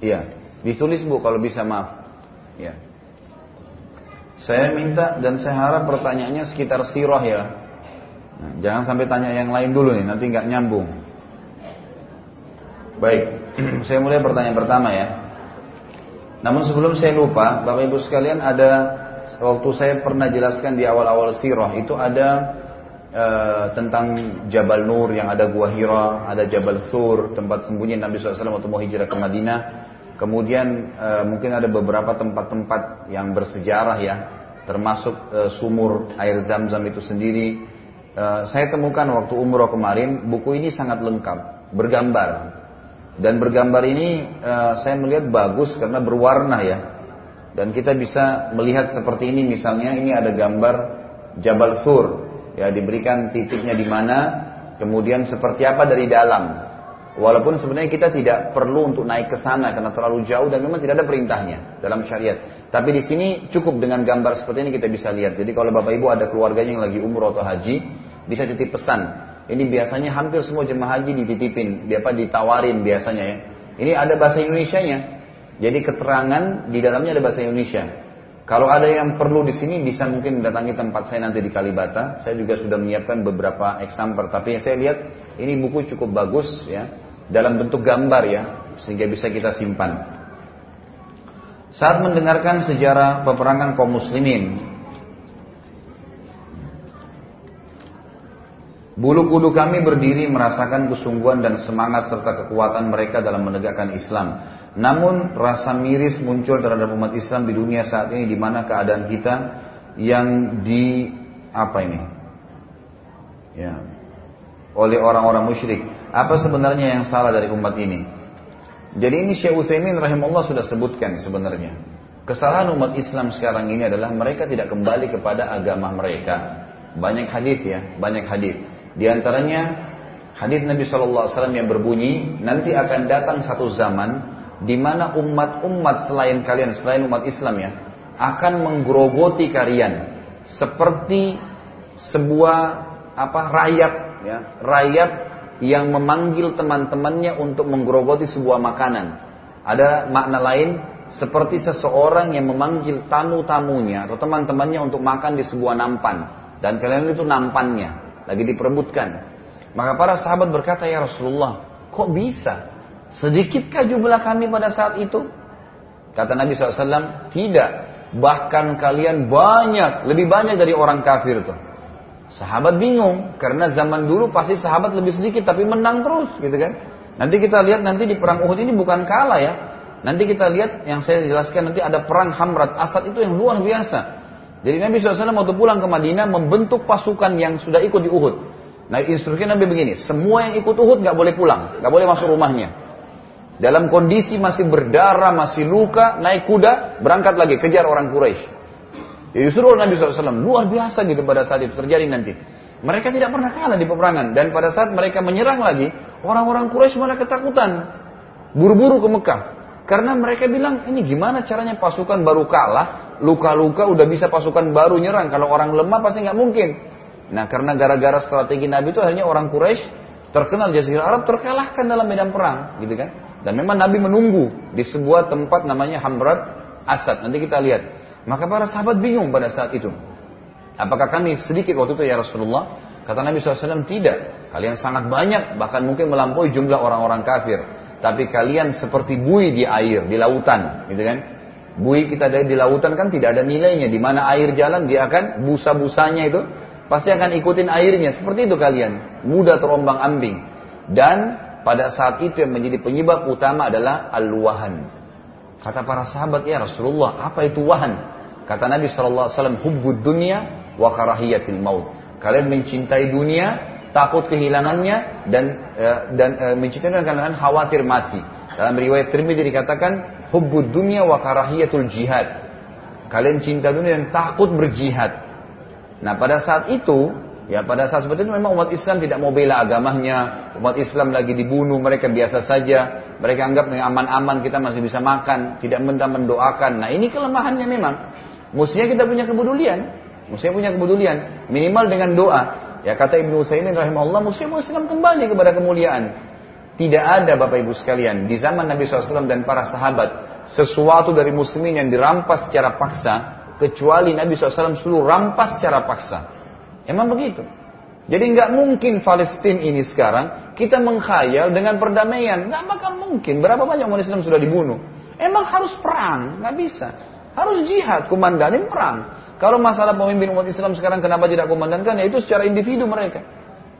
Iya, ditulis bu kalau bisa maaf. Ya. Saya minta dan saya harap pertanyaannya sekitar sirah ya. Nah, jangan sampai tanya yang lain dulu nih, nanti nggak nyambung. Baik, saya mulai pertanyaan pertama ya. Namun sebelum saya lupa, Bapak Ibu sekalian ada waktu saya pernah jelaskan di awal-awal sirah itu ada uh, tentang Jabal Nur yang ada Gua Hira, ada Jabal Sur, tempat sembunyi Nabi SAW waktu mau hijrah ke Madinah. Kemudian uh, mungkin ada beberapa tempat-tempat yang bersejarah ya, termasuk uh, sumur air zam-zam itu sendiri. Uh, saya temukan waktu umroh kemarin, buku ini sangat lengkap, bergambar. Dan bergambar ini uh, saya melihat bagus karena berwarna ya. Dan kita bisa melihat seperti ini misalnya, ini ada gambar Jabal Sur ya diberikan titiknya di mana, kemudian seperti apa dari dalam. Walaupun sebenarnya kita tidak perlu untuk naik ke sana karena terlalu jauh dan memang tidak ada perintahnya dalam syariat. Tapi di sini cukup dengan gambar seperti ini kita bisa lihat. Jadi kalau Bapak Ibu ada keluarganya yang lagi umroh atau haji, bisa titip pesan. Ini biasanya hampir semua jemaah haji dititipin, apa ditawarin biasanya ya. Ini ada bahasa Indonesia-nya. Jadi keterangan di dalamnya ada bahasa Indonesia. Kalau ada yang perlu di sini bisa mungkin datangi tempat saya nanti di Kalibata. Saya juga sudah menyiapkan beberapa example. Tapi saya lihat ini buku cukup bagus ya dalam bentuk gambar ya sehingga bisa kita simpan. Saat mendengarkan sejarah peperangan kaum muslimin, bulu kudu kami berdiri merasakan kesungguhan dan semangat serta kekuatan mereka dalam menegakkan Islam. Namun rasa miris muncul terhadap umat Islam di dunia saat ini di mana keadaan kita yang di apa ini? ya oleh orang-orang musyrik. Apa sebenarnya yang salah dari umat ini? Jadi ini Syekh Utsaimin rahimahullah sudah sebutkan sebenarnya. Kesalahan umat Islam sekarang ini adalah mereka tidak kembali kepada agama mereka. Banyak hadis ya, banyak hadis. Di antaranya hadis Nabi SAW yang berbunyi, nanti akan datang satu zaman di mana umat-umat selain kalian, selain umat Islam ya, akan menggerogoti kalian seperti sebuah apa rayap ya, rayap yang memanggil teman-temannya untuk menggerogoti sebuah makanan. Ada makna lain seperti seseorang yang memanggil tamu-tamunya atau teman-temannya untuk makan di sebuah nampan dan kalian itu nampannya lagi diperebutkan. Maka para sahabat berkata ya Rasulullah, kok bisa? Sedikitkah jumlah kami pada saat itu? Kata Nabi SAW, tidak. Bahkan kalian banyak, lebih banyak dari orang kafir itu. Sahabat bingung karena zaman dulu pasti sahabat lebih sedikit tapi menang terus gitu kan. Nanti kita lihat nanti di perang Uhud ini bukan kalah ya. Nanti kita lihat yang saya jelaskan nanti ada perang Hamrat Asad itu yang luar biasa. Jadi Nabi SAW waktu pulang ke Madinah membentuk pasukan yang sudah ikut di Uhud. Nah instruksi Nabi begini, semua yang ikut Uhud nggak boleh pulang, nggak boleh masuk rumahnya. Dalam kondisi masih berdarah, masih luka, naik kuda, berangkat lagi, kejar orang Quraisy. Jadi suruh Nabi SAW luar biasa gitu pada saat itu terjadi nanti. Mereka tidak pernah kalah di peperangan dan pada saat mereka menyerang lagi orang-orang Quraisy malah ketakutan, buru-buru ke Mekah karena mereka bilang ini gimana caranya pasukan baru kalah, luka-luka udah bisa pasukan baru nyerang kalau orang lemah pasti nggak mungkin. Nah karena gara-gara strategi Nabi itu akhirnya orang Quraisy terkenal Jazirah Arab terkalahkan dalam medan perang, gitu kan? Dan memang Nabi menunggu di sebuah tempat namanya Hamrat Asad. Nanti kita lihat. Maka para sahabat bingung pada saat itu. Apakah kami sedikit waktu itu ya Rasulullah? Kata Nabi SAW, tidak. Kalian sangat banyak, bahkan mungkin melampaui jumlah orang-orang kafir. Tapi kalian seperti bui di air, di lautan. Gitu kan? Bui kita ada di lautan kan tidak ada nilainya. Di mana air jalan, dia akan busa-busanya itu pasti akan ikutin airnya. Seperti itu kalian. Mudah terombang ambing. Dan pada saat itu yang menjadi penyebab utama adalah al-wahan. Kata para sahabat, ya Rasulullah, apa itu wahan? Kata Nabi SAW, hubbud dunia wa karahiyatil maut. Kalian mencintai dunia, takut kehilangannya, dan uh, dan uh, mencintai dunia karena khawatir mati. Dalam riwayat Tirmidzi dikatakan, hubbud dunia wa karahiyatul jihad. Kalian cinta dunia dan takut berjihad. Nah pada saat itu, Ya pada saat seperti itu memang umat Islam tidak mau bela agamanya, umat Islam lagi dibunuh, mereka biasa saja, mereka anggap aman-aman kita masih bisa makan, tidak minta mendoakan. Nah ini kelemahannya memang. Mestinya kita punya kepedulian, mestinya punya kepedulian, minimal dengan doa. Ya kata Ibnu Utsaimin rahimahullah, mestinya Islam kembali kepada kemuliaan. Tidak ada Bapak Ibu sekalian di zaman Nabi SAW dan para sahabat sesuatu dari muslimin yang dirampas secara paksa kecuali Nabi SAW seluruh rampas secara paksa. Emang begitu. Jadi nggak mungkin Palestina ini sekarang kita mengkhayal dengan perdamaian. Nggak bakal mungkin. Berapa banyak umat Islam sudah dibunuh? Emang harus perang? Nggak bisa. Harus jihad, komandanin perang. Kalau masalah pemimpin umat Islam sekarang kenapa tidak komandankan? Ya itu secara individu mereka.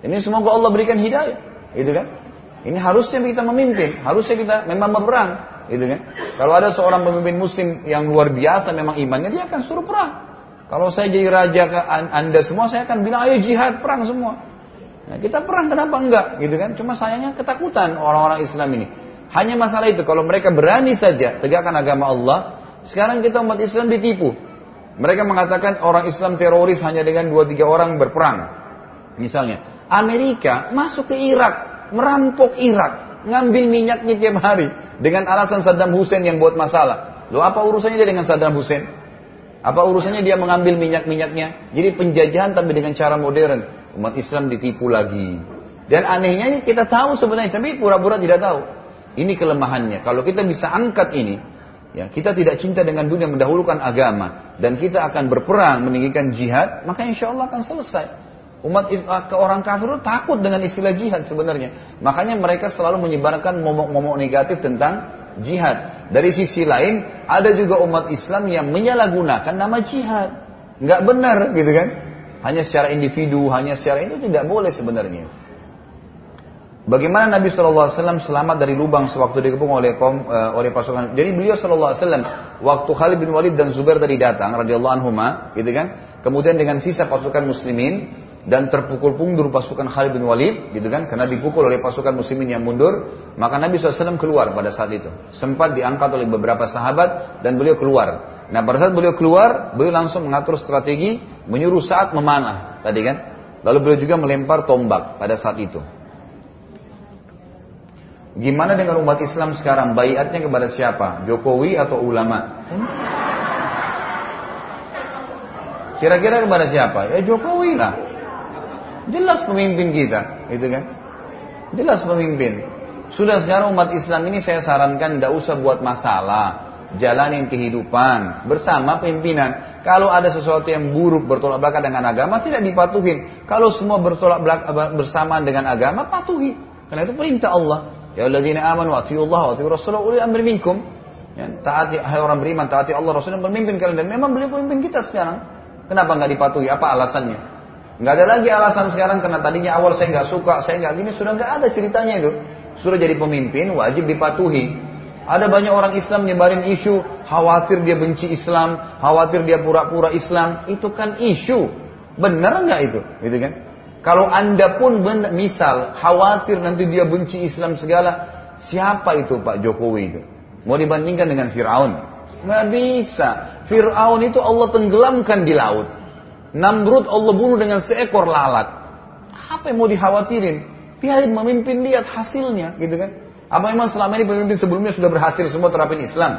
Ini semoga Allah berikan hidayah. Itu kan? Ini harusnya kita memimpin. Harusnya kita memang berperang. Gitu kan? Kalau ada seorang pemimpin muslim yang luar biasa memang imannya, dia akan suruh perang. Kalau saya jadi raja ke anda semua, saya akan bilang, ayo jihad, perang semua. Nah, kita perang kenapa enggak? Gitu kan? Cuma sayangnya ketakutan orang-orang Islam ini. Hanya masalah itu, kalau mereka berani saja tegakkan agama Allah, sekarang kita umat Islam ditipu. Mereka mengatakan orang Islam teroris hanya dengan dua tiga orang berperang. Misalnya, Amerika masuk ke Irak, merampok Irak, ngambil minyaknya tiap hari dengan alasan Saddam Hussein yang buat masalah. Lo apa urusannya dia dengan Saddam Hussein? Apa urusannya dia mengambil minyak-minyaknya? Jadi penjajahan tapi dengan cara modern. Umat Islam ditipu lagi. Dan anehnya kita tahu sebenarnya, tapi pura-pura tidak tahu. Ini kelemahannya. Kalau kita bisa angkat ini, ya kita tidak cinta dengan dunia mendahulukan agama dan kita akan berperang meninggikan jihad, maka insya Allah akan selesai. Umat ke orang kafir itu takut dengan istilah jihad sebenarnya. Makanya mereka selalu menyebarkan momok-momok negatif tentang jihad. Dari sisi lain, ada juga umat Islam yang menyalahgunakan nama jihad. Nggak benar gitu kan. Hanya secara individu, hanya secara itu tidak boleh sebenarnya. Bagaimana Nabi SAW selamat dari lubang sewaktu dikepung oleh kaum uh, oleh pasukan. Jadi beliau SAW waktu Khalid bin Walid dan Zubair tadi datang radhiyallahu anhuma, gitu kan. Kemudian dengan sisa pasukan muslimin, dan terpukul mundur pasukan Khalid bin Walid gitu kan karena dipukul oleh pasukan muslimin yang mundur maka Nabi SAW keluar pada saat itu sempat diangkat oleh beberapa sahabat dan beliau keluar nah pada saat beliau keluar beliau langsung mengatur strategi menyuruh saat memanah tadi kan lalu beliau juga melempar tombak pada saat itu Gimana dengan umat Islam sekarang? Bayatnya kepada siapa? Jokowi atau ulama? Kira-kira kepada siapa? Ya Jokowi lah. Jelas pemimpin kita, itu kan? Jelas pemimpin. Sudah sekarang umat Islam ini saya sarankan tidak usah buat masalah. Jalanin kehidupan bersama pimpinan. Kalau ada sesuatu yang buruk bertolak belakang dengan agama tidak dipatuhin. Kalau semua bertolak belakang bersama dengan agama patuhi. Karena itu perintah Allah. Ya alladzina amanu Allah wa Rasulullah uli amri minkum. Ya, taati hai orang beriman, taati Allah Rasul dan pemimpin kalian dan memang beliau pemimpin kita sekarang. Kenapa nggak dipatuhi? Apa alasannya? Nggak ada lagi alasan sekarang karena tadinya awal saya nggak suka, saya nggak gini sudah nggak ada ceritanya itu. Sudah jadi pemimpin wajib dipatuhi. Ada banyak orang Islam nyebarin isu khawatir dia benci Islam, khawatir dia pura-pura Islam. Itu kan isu. Benar nggak itu? Gitu kan? Kalau anda pun misal khawatir nanti dia benci Islam segala, siapa itu Pak Jokowi itu? Mau dibandingkan dengan Fir'aun? Nggak bisa. Fir'aun itu Allah tenggelamkan di laut. Namrud Allah bunuh dengan seekor lalat. Apa yang mau dikhawatirin? Biarin memimpin lihat hasilnya, gitu kan? Apa memang selama ini pemimpin sebelumnya sudah berhasil semua terapin Islam?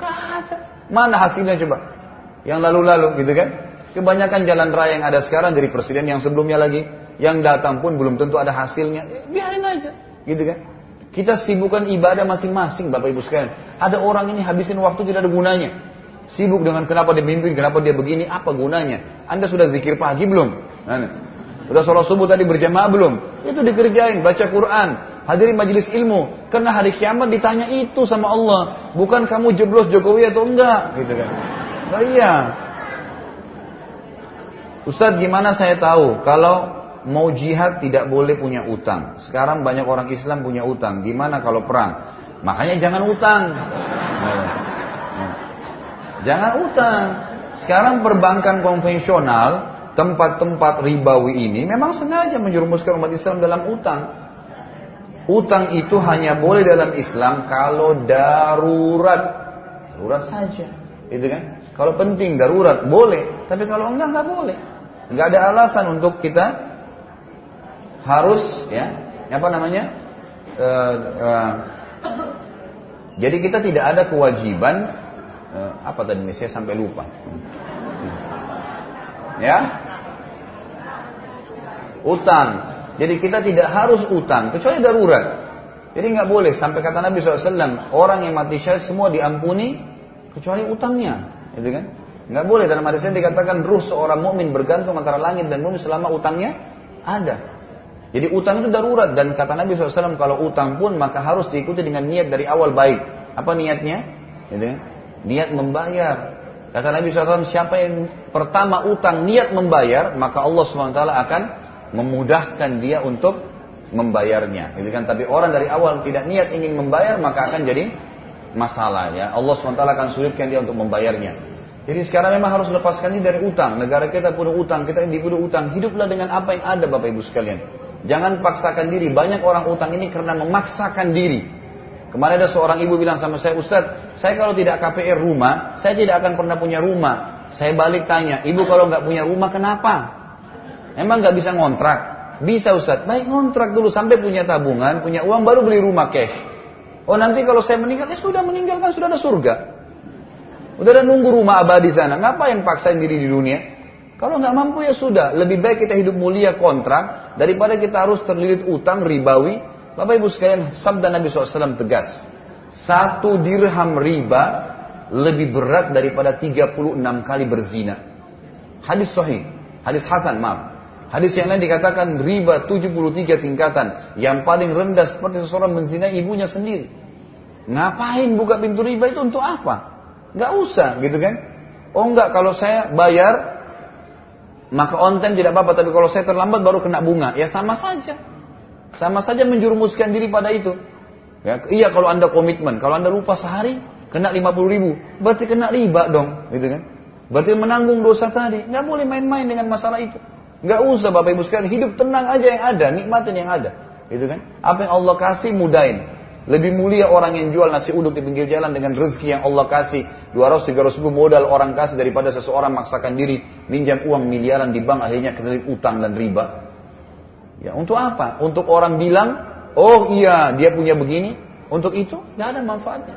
Gak ada. Mana hasilnya coba? Yang lalu-lalu, gitu kan? Kebanyakan jalan raya yang ada sekarang dari presiden yang sebelumnya lagi, yang datang pun belum tentu ada hasilnya. Ya, biarin aja, gitu kan? Kita sibukkan ibadah masing-masing, Bapak Ibu sekalian. Ada orang ini habisin waktu tidak ada gunanya. Sibuk dengan kenapa dia mimpin, kenapa dia begini, apa gunanya? Anda sudah zikir pagi belum? Nah, sudah sholat subuh tadi berjamaah belum? Itu dikerjain, baca Quran, hadiri majelis ilmu. Karena hari kiamat ditanya itu sama Allah. Bukan kamu jeblos Jokowi atau enggak, gitu kan. Nah, iya, Ustadz gimana saya tahu kalau mau jihad tidak boleh punya utang. Sekarang banyak orang Islam punya utang. Gimana kalau perang? Makanya jangan utang. Jangan utang. Sekarang perbankan konvensional, tempat-tempat ribawi ini memang sengaja menjerumuskan umat Islam dalam utang. Utang itu hanya boleh dalam Islam kalau darurat. Darurat saja. Itu kan? Kalau penting darurat boleh, tapi kalau enggak enggak boleh nggak ada alasan untuk kita harus ya apa namanya uh, uh, jadi kita tidak ada kewajiban uh, apa tadi? Saya sampai lupa. Ya? Utang. Jadi kita tidak harus utang kecuali darurat. Jadi nggak boleh. Sampai kata Nabi SAW orang yang mati syahid semua diampuni kecuali utangnya. Gitu kan? Nggak boleh. Dalam hadis ini dikatakan ruh seorang mukmin bergantung antara langit dan bumi selama utangnya ada. Jadi utang itu darurat. Dan kata Nabi SAW kalau utang pun maka harus diikuti dengan niat dari awal baik. Apa niatnya? Gitu. Niat membayar. Kata Nabi SAW siapa yang pertama utang niat membayar maka Allah SWT akan memudahkan dia untuk membayarnya. Gitu kan? Tapi orang dari awal tidak niat ingin membayar maka akan jadi masalah ya. Allah SWT akan sulitkan dia untuk membayarnya. Jadi sekarang memang harus lepaskan diri dari utang. Negara kita punya utang, kita individu utang. Hiduplah dengan apa yang ada Bapak Ibu sekalian. Jangan paksakan diri. Banyak orang utang ini karena memaksakan diri. Kemarin ada seorang ibu bilang sama saya, Ustadz, saya kalau tidak KPR rumah, saya tidak akan pernah punya rumah. Saya balik tanya, ibu kalau nggak punya rumah kenapa? Emang nggak bisa ngontrak? Bisa Ustadz, baik ngontrak dulu sampai punya tabungan, punya uang baru beli rumah cash. Oh nanti kalau saya meninggal, ya sudah meninggalkan sudah ada surga. Udah ada nunggu rumah abadi sana. Ngapain paksain diri di dunia? Kalau nggak mampu ya sudah. Lebih baik kita hidup mulia kontrak daripada kita harus terlilit utang ribawi. Bapak ibu sekalian, sabda Nabi SAW tegas. Satu dirham riba lebih berat daripada 36 kali berzina. Hadis sahih. Hadis Hasan, maaf. Hadis yang lain dikatakan riba 73 tingkatan. Yang paling rendah seperti seseorang menzina ibunya sendiri. Ngapain buka pintu riba itu untuk apa? Nggak usah gitu kan. Oh enggak, kalau saya bayar maka on tidak apa-apa, tapi kalau saya terlambat baru kena bunga. Ya sama saja. Sama saja menjurumuskan diri pada itu. Ya, iya kalau anda komitmen, kalau anda lupa sehari kena 50 ribu, berarti kena riba dong, gitu kan? Berarti menanggung dosa tadi. Nggak boleh main-main dengan masalah itu. Nggak usah Bapak Ibu sekalian, hidup tenang aja yang ada, nikmatin yang ada. Gitu kan? Apa yang Allah kasih mudahin. Lebih mulia orang yang jual nasi uduk di pinggir jalan dengan rezeki yang Allah kasih. 200-300 ribu modal orang kasih daripada seseorang maksakan diri minjam uang miliaran di bank akhirnya kena utang dan riba. Ya, untuk apa? Untuk orang bilang, oh iya dia punya begini. Untuk itu nggak ada manfaatnya.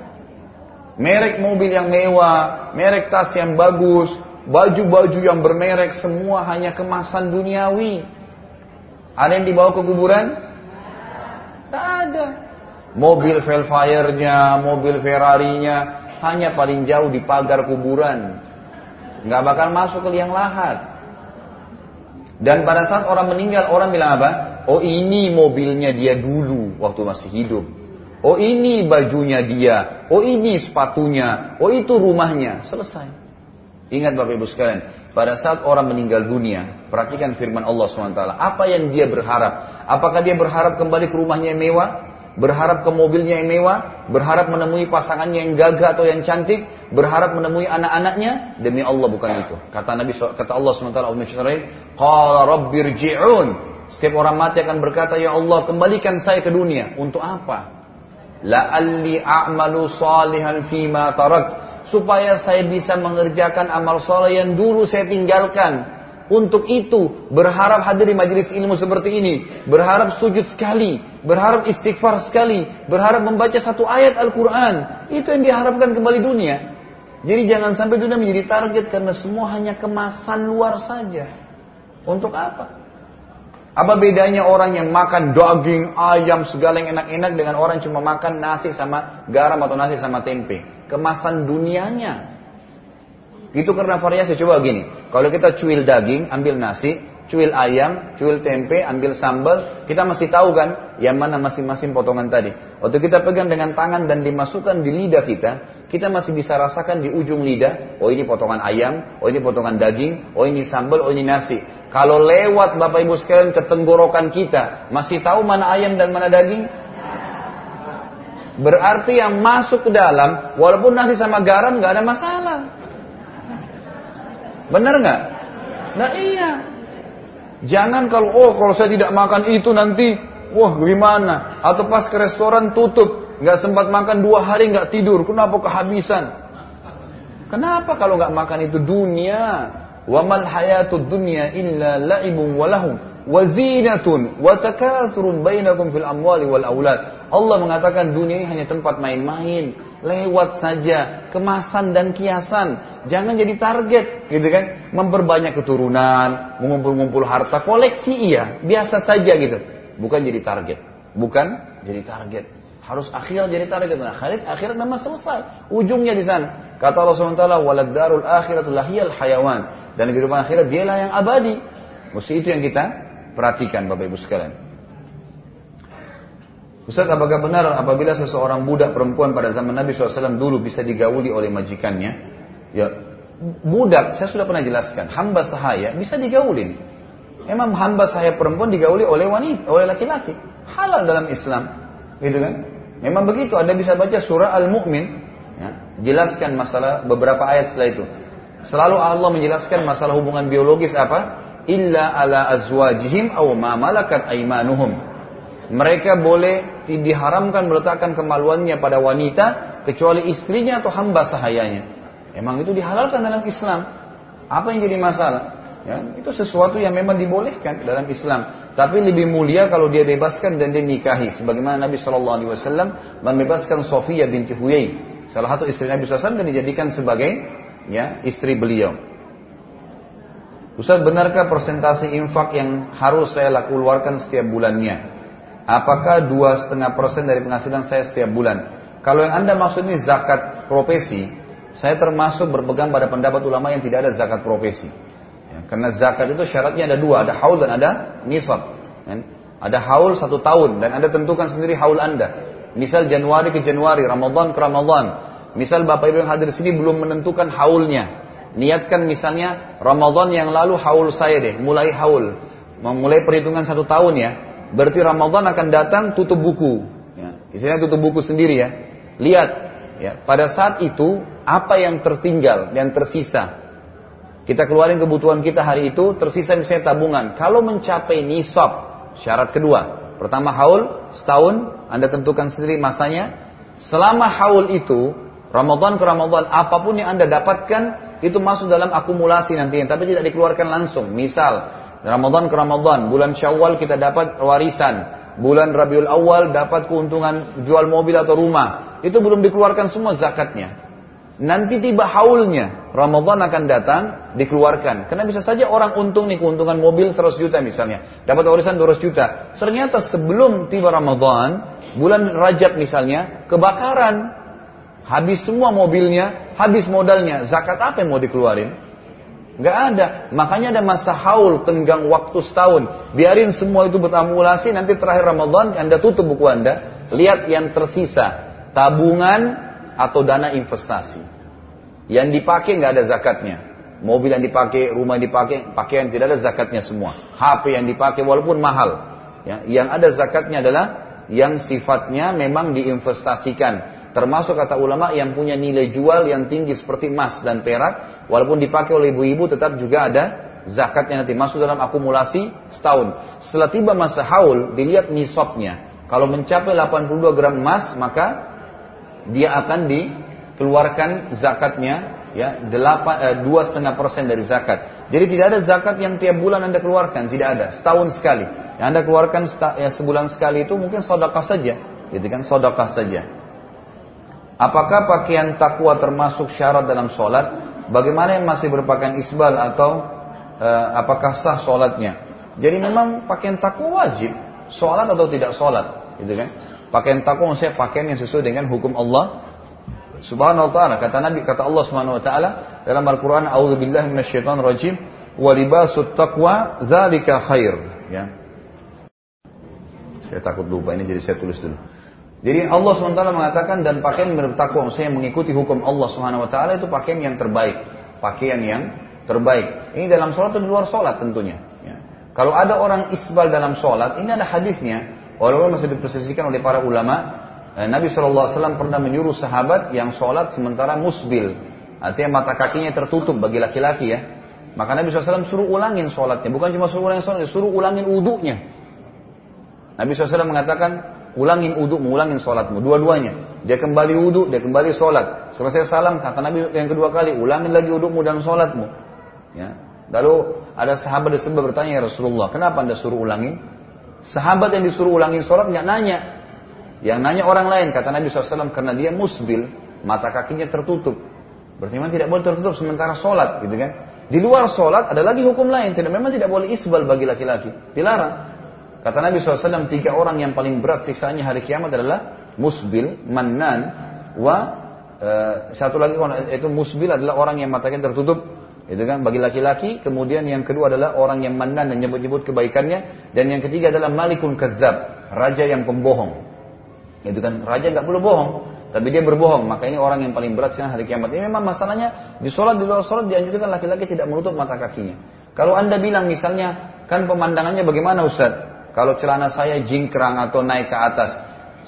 Merek mobil yang mewah, merek tas yang bagus, baju-baju yang bermerek semua hanya kemasan duniawi. Ada yang dibawa ke kuburan? Tak ada. Mobil Velfire-nya, mobil Ferrari-nya hanya paling jauh di pagar kuburan. Nggak bakal masuk ke liang lahat. Dan pada saat orang meninggal, orang bilang apa? Oh ini mobilnya dia dulu waktu masih hidup. Oh ini bajunya dia. Oh ini sepatunya. Oh itu rumahnya. Selesai. Ingat Bapak Ibu sekalian, pada saat orang meninggal dunia, perhatikan firman Allah SWT. Apa yang dia berharap? Apakah dia berharap kembali ke rumahnya yang mewah? Berharap ke mobilnya yang mewah? Berharap menemui pasangannya yang gagah atau yang cantik? Berharap menemui anak-anaknya? Demi Allah bukan itu. Kata Nabi kata Allah SWT, Qala rabbirji'un. Setiap orang mati akan berkata, Ya Allah, kembalikan saya ke dunia. Untuk apa? La'alli a'malu salihan fima tarak supaya saya bisa mengerjakan amal soleh yang dulu saya tinggalkan. Untuk itu berharap hadir di majelis ilmu seperti ini, berharap sujud sekali, berharap istighfar sekali, berharap membaca satu ayat Al-Quran. Itu yang diharapkan kembali dunia. Jadi jangan sampai dunia menjadi target karena semua hanya kemasan luar saja. Untuk apa? Apa bedanya orang yang makan daging, ayam, segala yang enak-enak dengan orang yang cuma makan nasi sama garam atau nasi sama tempe? kemasan dunianya. Itu karena variasi. Coba gini, kalau kita cuil daging, ambil nasi, cuil ayam, cuil tempe, ambil sambal, kita masih tahu kan yang mana masing-masing potongan tadi. Waktu kita pegang dengan tangan dan dimasukkan di lidah kita, kita masih bisa rasakan di ujung lidah, oh ini potongan ayam, oh ini potongan daging, oh ini sambal, oh ini nasi. Kalau lewat Bapak Ibu sekalian ke tenggorokan kita, masih tahu mana ayam dan mana daging? Berarti yang masuk ke dalam, walaupun nasi sama garam nggak ada masalah. Benar nggak? Nah iya. Jangan kalau oh kalau saya tidak makan itu nanti, wah gimana? Atau pas ke restoran tutup, nggak sempat makan dua hari nggak tidur, kenapa kehabisan? Kenapa kalau nggak makan itu dunia? Wamal hayatud dunya illa la'ibun walahum wazinatun wa takathurun bainakum fil amwali wal aulad. Allah mengatakan dunia ini hanya tempat main-main, lewat saja, kemasan dan kiasan. Jangan jadi target, gitu kan? Memperbanyak keturunan, mengumpul-ngumpul harta, koleksi iya, biasa saja gitu. Bukan jadi target. Bukan jadi target. Harus akhirat jadi target. Nah, akhirat, akhirat memang selesai. Ujungnya di sana. Kata Allah SWT, walad darul akhiratul lahiyal hayawan. Dan kehidupan akhirat dialah yang abadi. Mesti itu yang kita Perhatikan Bapak Ibu sekalian. Ustaz, apakah benar apabila seseorang budak perempuan pada zaman Nabi SAW dulu bisa digauli oleh majikannya? Ya, budak, saya sudah pernah jelaskan, hamba sahaya bisa digaulin. Emang hamba sahaya perempuan digauli oleh wanita, oleh laki-laki. Halal dalam Islam, gitu kan? Memang begitu, Anda bisa baca surah Al-Mu'min, ya, jelaskan masalah beberapa ayat setelah itu. Selalu Allah menjelaskan masalah hubungan biologis apa? illa ala azwajihim aw ma malakat aimanuhum. Mereka boleh diharamkan meletakkan kemaluannya pada wanita kecuali istrinya atau hamba sahayanya. Emang itu dihalalkan dalam Islam. Apa yang jadi masalah? Ya, itu sesuatu yang memang dibolehkan dalam Islam. Tapi lebih mulia kalau dia bebaskan dan dia nikahi. Sebagaimana Nabi Shallallahu Alaihi Wasallam membebaskan Sofia binti Huyai, salah satu istri Nabi SAW dan dijadikan sebagai ya istri beliau. Ustaz benarkah persentase infak yang harus saya keluarkan setiap bulannya? Apakah dua setengah persen dari penghasilan saya setiap bulan? Kalau yang anda maksud ini zakat profesi, saya termasuk berpegang pada pendapat ulama yang tidak ada zakat profesi. Ya, karena zakat itu syaratnya ada dua, ada haul dan ada nisab. Ya, ada haul satu tahun dan anda tentukan sendiri haul anda. Misal Januari ke Januari, Ramadan ke Ramadan. Misal Bapak Ibu yang hadir sini belum menentukan haulnya. Niatkan misalnya Ramadan yang lalu haul saya deh, mulai haul. Memulai perhitungan satu tahun ya. Berarti Ramadan akan datang tutup buku. Ya. Istilahnya tutup buku sendiri ya. Lihat, ya, pada saat itu apa yang tertinggal, yang tersisa. Kita keluarin kebutuhan kita hari itu, tersisa misalnya tabungan. Kalau mencapai nisab, syarat kedua. Pertama haul, setahun, Anda tentukan sendiri masanya. Selama haul itu, Ramadan ke Ramadan, apa pun yang Anda dapatkan, itu masuk dalam akumulasi nantinya, tapi tidak dikeluarkan langsung. Misal, Ramadan ke Ramadan, bulan Syawal kita dapat warisan, bulan Rabiul Awal dapat keuntungan jual mobil atau rumah. Itu belum dikeluarkan semua zakatnya. Nanti tiba haulnya, Ramadan akan datang, dikeluarkan. Karena bisa saja orang untung nih, keuntungan mobil 100 juta misalnya. Dapat warisan 200 juta. Ternyata sebelum tiba Ramadan, bulan Rajab misalnya, kebakaran. Habis semua mobilnya, habis modalnya. Zakat apa yang mau dikeluarin? Gak ada. Makanya ada masa haul, tenggang waktu setahun. Biarin semua itu bertamulasi, nanti terakhir Ramadan, Anda tutup buku Anda. Lihat yang tersisa. Tabungan atau dana investasi. Yang dipakai nggak ada zakatnya. Mobil yang dipakai, rumah yang dipakai, pakaian tidak ada zakatnya semua. HP yang dipakai walaupun mahal. Ya, yang ada zakatnya adalah yang sifatnya memang diinvestasikan. Termasuk kata ulama yang punya nilai jual yang tinggi seperti emas dan perak. Walaupun dipakai oleh ibu-ibu tetap juga ada zakatnya nanti. Masuk dalam akumulasi setahun. Setelah tiba masa haul, dilihat nisabnya. Kalau mencapai 82 gram emas, maka dia akan dikeluarkan zakatnya ya eh, dua setengah persen dari zakat. Jadi tidak ada zakat yang tiap bulan anda keluarkan, tidak ada setahun sekali. Yang anda keluarkan ya, sebulan sekali itu mungkin sodakah saja, gitu kan sodakah saja. Apakah pakaian takwa termasuk syarat dalam sholat? Bagaimana yang masih berpakaian isbal atau eh, apakah sah sholatnya? Jadi memang pakaian takwa wajib, sholat atau tidak sholat, gitu kan? Pakaian takwa maksudnya pakaian yang sesuai dengan hukum Allah Subhanahu wa taala. Kata Nabi kata Allah Subhanahu wa taala dalam Al-Qur'an, "A'udzubillahi minasyaitonir rajim wa libasut taqwa dzalika khair." Ya. Saya takut lupa ini jadi saya tulis dulu. Jadi Allah SWT mengatakan dan pakaian bertakwa maksudnya mengikuti hukum Allah taala itu pakaian yang terbaik, pakaian yang terbaik. Ini dalam sholat atau di luar sholat tentunya. Ya. Kalau ada orang isbal dalam sholat, ini ada hadisnya. Walaupun masih dipersisikan oleh para ulama, eh, Nabi SAW pernah menyuruh sahabat yang sholat sementara musbil. Artinya mata kakinya tertutup bagi laki-laki ya. Maka Nabi SAW suruh ulangin sholatnya. Bukan cuma suruh ulangin sholatnya, suruh ulangin uduknya. Nabi SAW mengatakan, ulangin uduk, ulangin sholatmu. Dua-duanya. Dia kembali uduk, dia kembali sholat. Selesai salam, kata Nabi yang kedua kali, ulangin lagi udukmu dan sholatmu. Ya. Lalu ada sahabat di sebelah bertanya, ya Rasulullah, kenapa anda suruh ulangin? Sahabat yang disuruh ulangin sholat nggak nanya. Yang nanya orang lain, kata Nabi SAW, karena dia musbil, mata kakinya tertutup. Berarti memang tidak boleh tertutup sementara sholat, gitu kan? Di luar sholat ada lagi hukum lain, tidak memang tidak boleh isbal bagi laki-laki, dilarang. Kata Nabi SAW, tiga orang yang paling berat siksanya hari kiamat adalah musbil, mannan, wa e, satu lagi itu musbil adalah orang yang matanya tertutup itu kan bagi laki-laki, kemudian yang kedua adalah orang yang mandan dan nyebut-nyebut kebaikannya, dan yang ketiga adalah malikun kadzab, raja yang pembohong. Itu kan raja nggak boleh bohong, tapi dia berbohong, maka ini orang yang paling berat siang hari kiamat. Ini memang masalahnya di sholat di luar sholat dianjurkan laki-laki tidak menutup mata kakinya. Kalau anda bilang misalnya, kan pemandangannya bagaimana Ustaz? Kalau celana saya jingkrang atau naik ke atas,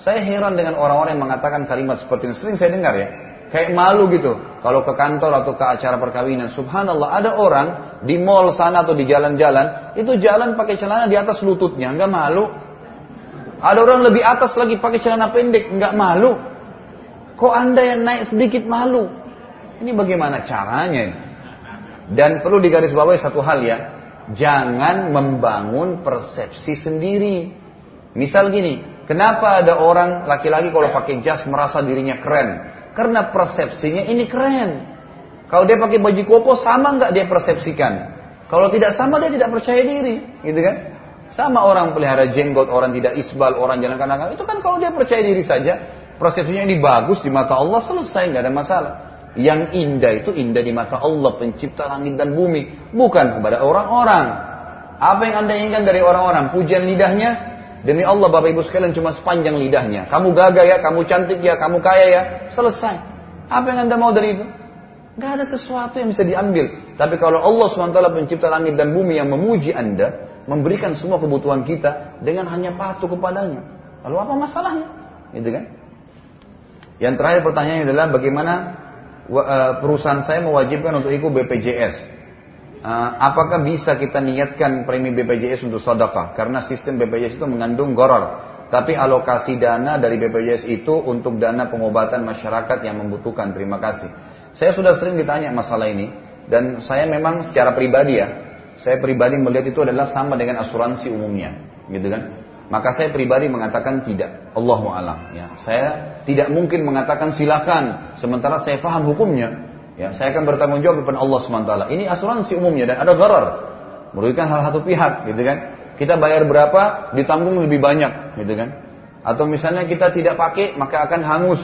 saya heran dengan orang-orang yang mengatakan kalimat seperti ini. Sering saya dengar ya. Kayak malu gitu. Kalau ke kantor atau ke acara perkawinan. Subhanallah ada orang di mall sana atau di jalan-jalan. Itu jalan pakai celana di atas lututnya. Enggak malu. Ada orang lebih atas lagi pakai celana pendek. Enggak malu. Kok anda yang naik sedikit malu? Ini bagaimana caranya? Dan perlu digarisbawahi satu hal ya. Jangan membangun persepsi sendiri. Misal gini. Kenapa ada orang laki-laki kalau pakai jas merasa dirinya keren? Karena persepsinya ini keren. Kalau dia pakai baju koko sama nggak dia persepsikan? Kalau tidak sama dia tidak percaya diri, gitu kan? Sama orang pelihara jenggot, orang tidak isbal, orang jalan kanan itu kan kalau dia percaya diri saja, persepsinya ini bagus di mata Allah selesai nggak ada masalah. Yang indah itu indah di mata Allah pencipta langit dan bumi, bukan kepada orang-orang. Apa yang anda inginkan dari orang-orang? Pujian lidahnya, Demi Allah Bapak Ibu sekalian cuma sepanjang lidahnya. Kamu gagah ya, kamu cantik ya, kamu kaya ya. Selesai. Apa yang anda mau dari itu? Gak ada sesuatu yang bisa diambil. Tapi kalau Allah SWT pencipta langit dan bumi yang memuji anda, memberikan semua kebutuhan kita dengan hanya patuh kepadanya. Lalu apa masalahnya? Gitu kan? Yang terakhir pertanyaannya adalah bagaimana perusahaan saya mewajibkan untuk ikut BPJS. uh, apakah bisa kita niatkan premi BPJS untuk sedekah? Karena sistem BPJS itu mengandung goror. Tapi alokasi dana dari BPJS itu untuk dana pengobatan masyarakat yang membutuhkan. Terima kasih. Saya sudah sering ditanya masalah ini dan saya memang secara pribadi ya, saya pribadi melihat itu adalah sama dengan asuransi umumnya, gitu kan? Maka saya pribadi mengatakan tidak. Allahu alam. Ya, saya tidak mungkin mengatakan silakan, sementara saya paham hukumnya. Ya, saya akan bertanggung jawab kepada Allah swt. Ini asuransi umumnya dan ada garar, merugikan hal satu pihak, gitu kan? Kita bayar berapa, ditanggung lebih banyak, gitu kan? Atau misalnya kita tidak pakai, maka akan hangus.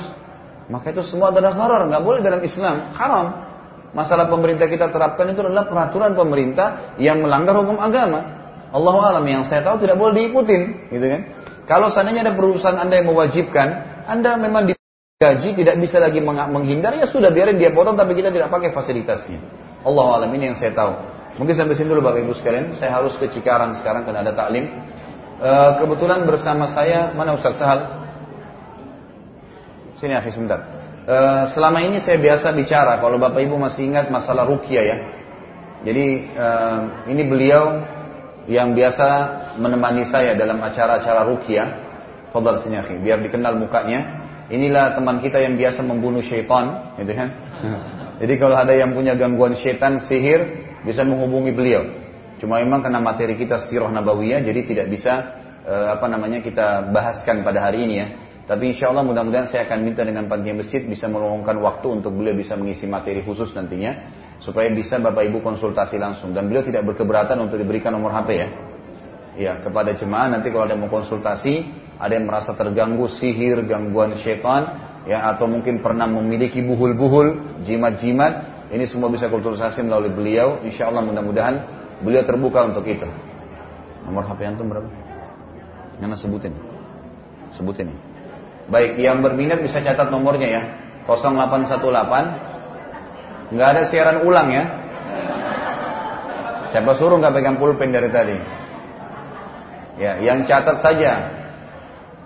Maka itu semua adalah haram, nggak boleh dalam Islam, haram. Masalah pemerintah kita terapkan itu adalah peraturan pemerintah yang melanggar hukum agama. Allah alam yang saya tahu tidak boleh diikutin, gitu kan? Kalau seandainya ada perusahaan Anda yang mewajibkan, Anda memang digaji tidak bisa lagi menghindar, ya sudah biarin dia potong tapi kita tidak pakai fasilitasnya. Allah alam ini yang saya tahu. Mungkin sampai sini dulu Bapak Ibu sekalian. Saya harus ke Cikarang sekarang karena ada taklim. E, kebetulan bersama saya mana Ustaz Sahal? Sini akhir sebentar. E, selama ini saya biasa bicara kalau Bapak Ibu masih ingat masalah rukia ya. Jadi e, ini beliau yang biasa menemani saya dalam acara-acara rukia. Fadal sini akhir biar dikenal mukanya. Inilah teman kita yang biasa membunuh syaitan, gitu kan? Jadi kalau ada yang punya gangguan syaitan, sihir, bisa menghubungi beliau. Cuma memang karena materi kita sirah nabawiyah jadi tidak bisa uh, apa namanya kita bahaskan pada hari ini ya. Tapi insya Allah mudah-mudahan saya akan minta dengan panitia masjid bisa meluangkan waktu untuk beliau bisa mengisi materi khusus nantinya supaya bisa Bapak Ibu konsultasi langsung dan beliau tidak berkeberatan untuk diberikan nomor HP ya. Ya, kepada jemaah nanti kalau ada yang mau konsultasi, ada yang merasa terganggu sihir, gangguan syaitan, ya atau mungkin pernah memiliki buhul-buhul, jimat-jimat, ini semua bisa kulturisasi melalui beliau. Insya Allah mudah-mudahan beliau terbuka untuk itu. Nomor HP antum berapa? Yang sebutin. Sebutin ya. Baik, yang berminat bisa catat nomornya ya. 0818 Nggak ada siaran ulang ya. Siapa suruh nggak pegang pulpen dari tadi? Ya, yang catat saja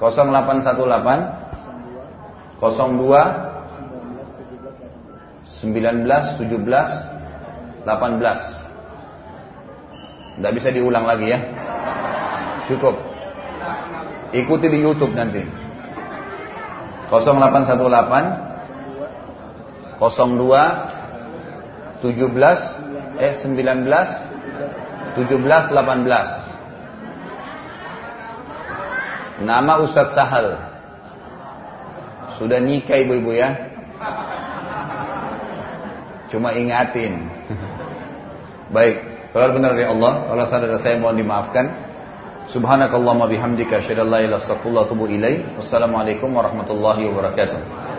0818 02 19, 17, 18. Tidak bisa diulang lagi ya. Cukup. Ikuti di YouTube nanti. 0818 02 17 eh 19 17 18 Nama Ustadz Sahal Sudah nikah ibu-ibu ya Cuma ingatin. Baik, kalau benar dari Allah, kalau saudara saya mohon dimaafkan. Subhanakallahumma bihamdika asyhadu an la ilaha illa. Wassalamualaikum warahmatullahi wabarakatuh.